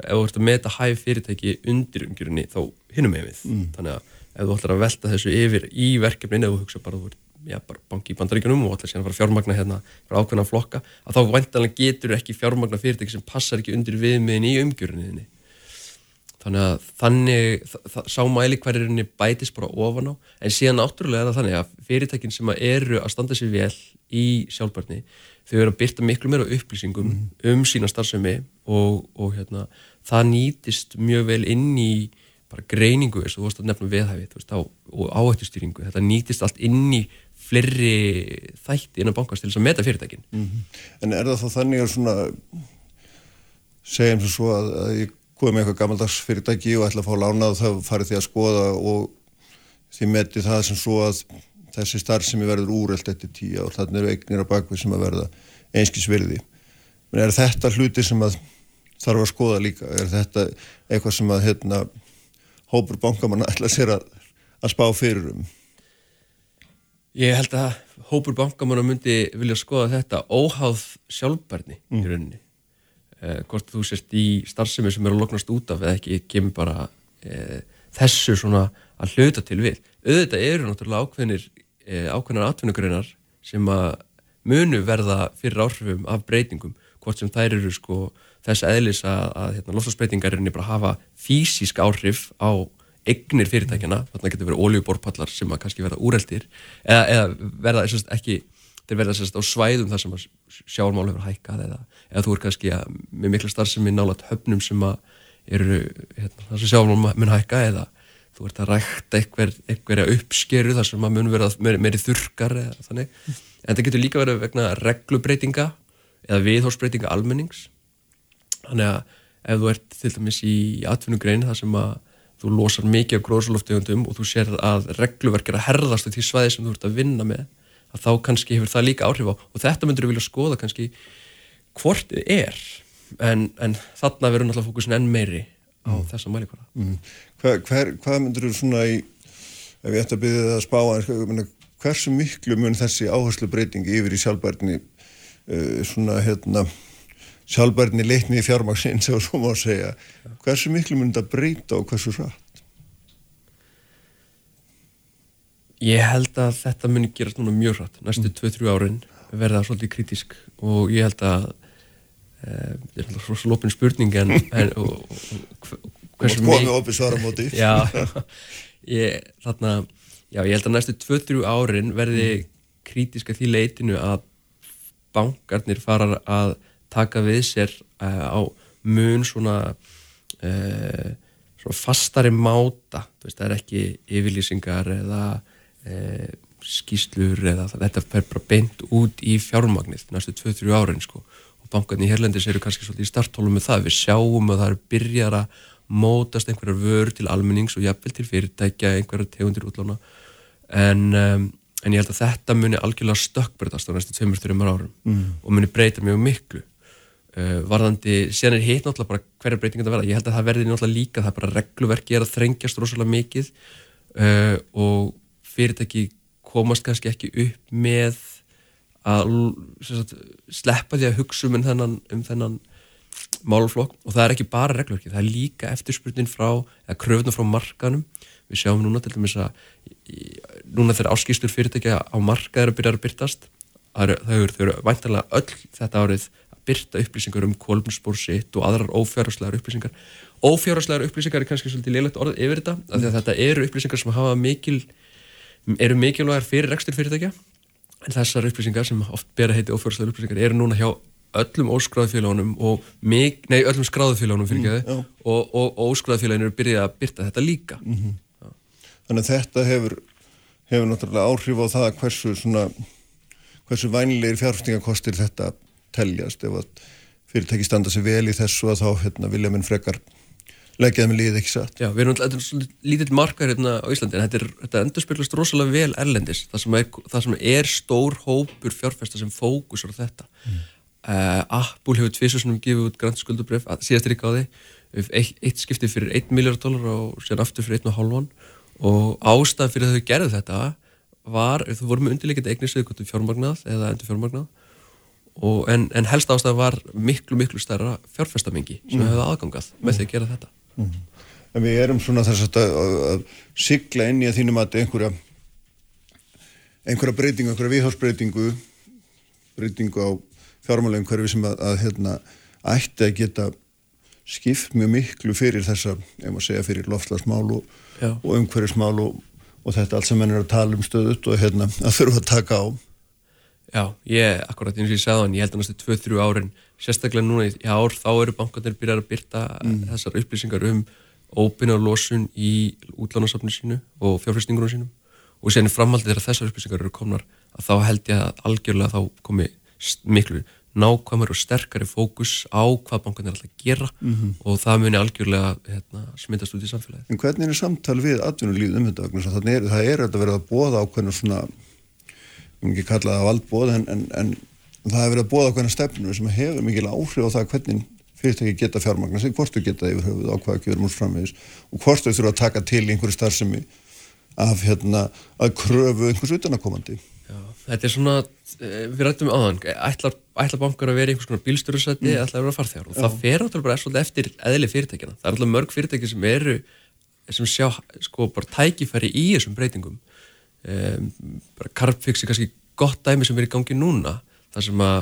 ef þú ert að meta hæf fyrirtæki undir umgjörunni þá hinum með við, þannig að ef þú ætlar að velta þessu yfir í verkefnin ef þú hugsa bara, þú ert já, banki í bandaríkunum og ætlar síðan að fara fjármagna hérna fyrir ákveðna flokka, að þá væntanlega getur ekki fjármagna fyrirtæki sem passar ekki undir viðmiðin í umgjörunni þannig að þannig, þa- þa- sá mæli hverjurinni bætist bara ofan á en síðan náttúrulega er það þannig að fyrirtækin sem að eru að standa sér vel í sjálfbarni, þau eru að byrta miklu meira upplýsingum um sína starfsemi og, og hérna, það nýtist mjög vel inn í bara greiningu eins og þú varst að nefna veðhæfi veist, og áhættustýringu, þetta nýtist allt inn í fleiri þætti innan bankast til þess að meta fyrirtækin En er það þá þannig að svona segjum sem svo að, að ég komið eitthvað gammaldags fyrirtæki og ætla að fá lánað þá farið því að skoða og því meti það sem svo að þessi starf sem ég verður úrelt eftir tíu ár, þannig eru eignir á bakvið sem að verða einskis virði. Men er þetta hluti sem að þarf að skoða líka? Er þetta eitthvað sem að hérna, hópur bankamanna ætla sér að, að spá fyrir um? Ég held að hópur bankamanna myndi vilja skoða þetta óháð sjálfbærni í rauninni. Eh, hvort þú sérst í starfsemi sem er að loknast út af eða ekki, kemur bara eh, þessu svona að hluta til við. Auðvitað eru náttúrulega ákveðnir, eh, ákveðnar atvinnugreinar sem að munu verða fyrir áhrifum af breytingum, hvort sem þær eru sko þess eðlis að, að hérna, lofslagsbreytingar er bara hafa físísk áhrif á eignir fyrirtækjana, þarna getur verið oljuborpallar sem að kannski verða úreldir eða, eða verða sérst, ekki þeir verða sérst á svæðum þar sem að sjálfmál hefur hækkað eða, eða þú er kannski að, með mikla starfsemi nálat höfnum sem eru hérna, þar sem sjálfmál mun hækka eða þú ert að rækta einhver, einhverja uppskeru þar sem mun verða meiri, meiri þurkar eða þannig, en það getur líka verið vegna reglubreitinga eða viðhórsbreytinga almennings. Þannig að ef þú ert til dæmis í atvinnugrein þar sem að þú losar mikið af gróðsaloftegundum og þú sér að regluverk er að herðast á því svæði sem þú ert að vinna með að þá kannski hefur það líka áhrif á og þetta myndur við vilja skoða kannski hvort þið er en, en þarna verður náttúrulega fókusin enn meiri á þessa mælikvara Mm. Hver, hver, hvað myndur þú svona í, ef ég ætti að byrja það að spá en hversu miklu mun þessi áherslu breytingi yfir í sjálfbærni uh, svona hérna sjálfbærni leitni í fjármaksinn sem svo má segja, hversu miklu mun þetta breyta og hversu rætt? Ég held að þetta muni gerast núna mjög hratt. Næstu 2-3 árin verða svolítið kritísk og ég held að e, þetta er alltaf svo lópin spurning en, en og, og, og, svara móti. Já, ég, þarna, já, ég held að næstu 2-3 árin verði kritíska því leitinu að bankarnir fara að taka við sér uh, á mun svona, uh, svona fastari máta, veist, það er ekki yfirlýsingar eða uh, skýslur eða þetta fer bara beint út í fjármagnið næstu 2-3 árin sko. Og bankarnir í Herlendis eru kannski svolítið í starthólum með það, við sjáum að það eru byrjar að mótast einhverjar vörur til almennings og jafnvel til fyrirtækja, einhverjar tegundir útlána. En, um, en ég held að þetta muni algjörlega stökkbreytast á næstu 2-3 árum Mm. og muni breyta mjög miklu uh, varðandi, síðan er hitt náttúrulega bara hverja breytingar það verða, ég held að það verði náttúrulega líka það er bara regluverki er að þrengjast rosalega mikið uh, og fyrirtæki komast kannski ekki upp með að sagt, sleppa því að hugsa um þennan, um þennan málflokk og það er ekki bara reglverki, það er líka eftirspurnin frá, eða kröfnum frá markanum við sjáum núna til dæmis að núna þegar áskýstur fyrirtækja á markað er að byrja að byrtast það eru, eru, eru væntanlega öll þetta árið byrta upplýsingar um kolmspór sitt og aðrar ófjárhagslegar upplýsingar. Ófjárhagslegar upplýsingar er kannski svolítið leilegt orðið yfir þetta, af því að þetta eru upplýsingar sem hafa mikil eru mikilvægar fyrir rekstur fyrirtækja. En þessar upplýsingar sem oft bera heiti ófjörðslega upplýsingar eru núna hjá öllum óskráðufélagunum og mig, nei, öllum skráðufélagunum fyrir Mm, já. og, og, og óskráðufélagin eru byrjað að byrta þetta líka. Þannig að þetta hefur, hefur náttúrulega áhrif á það hversu svona, hversu vænlegir fjárfestingakostir þetta teljast. Ef að fyrirtæki standa sig vel í þessu að þá hérna, vilja minn frekar leggja þeim í lið ekki satt. Já, við erum alltaf lítill markar hérna á Íslandi en þetta, er, þetta endurspeglast rosalega vel erlendis. Það sem, er, það sem er stór hópur fjárfesta sem fókusur á þetta. Mm. Apple hefur tvisursunum gefið út grænt skuldubref, síðast er ekki á því eitt, eitt skipti fyrir 1 miljard dólar og síðan aftur fyrir 1,5 og ástæðan fyrir að þau gerðu þetta var, þau voru með undirleikandi eignir sem þau gotu fjármagnað eða endur fjármagnað og, en, en helst ástæðan var miklu, miklu stærra fjárfestamengi sem Mm. hefði aðgangað með því að gera þetta. En við erum svona þess að, að, að sigla inn í að þínum að einhverja einhverja breytingu, einhverja viðhásbreytingu breytingu á fjármálum hverfi sem að, að hérna, ætti að geta skipt mjög miklu fyrir þessa, ef maður segja fyrir loftslagsmál og, og umhverfismál og, og þetta allt sem menn er að tala um stöðut og hérna, að þurfa að taka á Já, ég, akkurat eins og ég sagði hann, ég held að næstu 2-3 árin, sérstaklega núna í ár, þá eru bankarnir byrjar að byrta þessar upplýsingar um óbyrna losun í útlánasafninu sínu og fjárfæstingunum sínum og sérni framhaldið þegar þessar upplýsingar eru komnar að þá held ég að algjörlega þá komi miklu nákvæmur og sterkari fókus á hvað bankarnir er alltaf að gera og það muni algjörlega hérna, smittast út í samfélagið. En hvernig er samtal við atvinnulífið um þetta? að Þannig er, það er þetta verið að bóða ákveðna svona, ég mun ekki kalla það valdbóð, en, en, en það er verið að bóða ákveðna stefnu sem hefur mikil áhrif á það hvernig fyrirtæki geta fjármagna sig, hvort þau geta yfir höfuð á hvað ekki verið múst framvegis og hvort þau þurfa að taka til einhverju starfsemi af hérna að kröfu einhvers utanakomandi. Já, þetta er svona, eh, við rættum áðan, ætlar, ætlar bankar að vera einhvers konar bílstjórnsæti eða ætlar að vera farþegar og það fer áttúrulega bara svolítið eftir eðli fyrirtækina. Það er alltaf mörg fyrirtæki sem eru, sem sjá sko bara tækifæri í þessum breytingum. Um, Carpfix er kannski gott dæmi sem er í gangi núna, þar sem að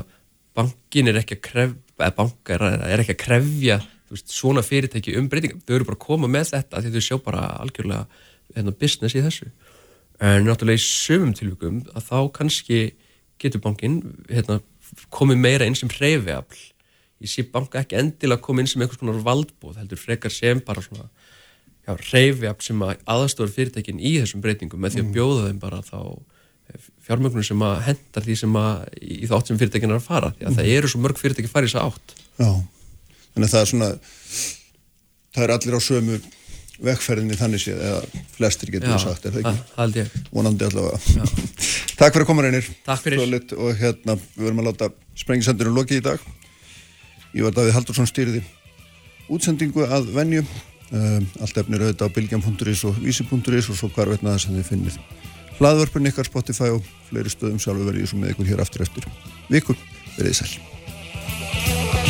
bankin er ekki að kref, eða bankar er, ekki að krefja veist, svona fyrirtæki um breytingum. Þau eru bara að koma með þetta því þau sjá bara algjörlega hérna, business í þessu en náttúrulega í sömum tilvíkum að þá kannski getur bankin hérna, komið meira inn sem hreyfiafl ég sé banka ekki endilega komið inn sem einhvers konar valdbóð heldur frekar sem bara svona já, hreyfiafl sem að aðstofar fyrirtækin í þessum breytingum með því að bjóða þeim bara þá fjármögnum sem að hendar því sem að í þátt sem fyrirtækin er að fara því að það eru svo mörg fyrirtæki farið þess að átt Já, þannig að það er svona, það er allir á sömu vegferðinni þannig séð, eða flestir getur við sagt, er það ekki? það held ég Vonandi allavega. Takk fyrir að koma reynir. Takk fyrir. Solid, og hérna, við verum að láta sprengisendurinn lokið í dag. Ég var Davíð Haldursson stýriði útsendingu að venju. Um, allt efnir auðvitað á bilgjum.is og vísi.is og svo hvarveitna það sem þið finnir. Hlaðvörpun ykkar Spotify og fleiri stöðum sjálfur verið í svo með ykkur hér aftur eftir vikur. Verðið sæl.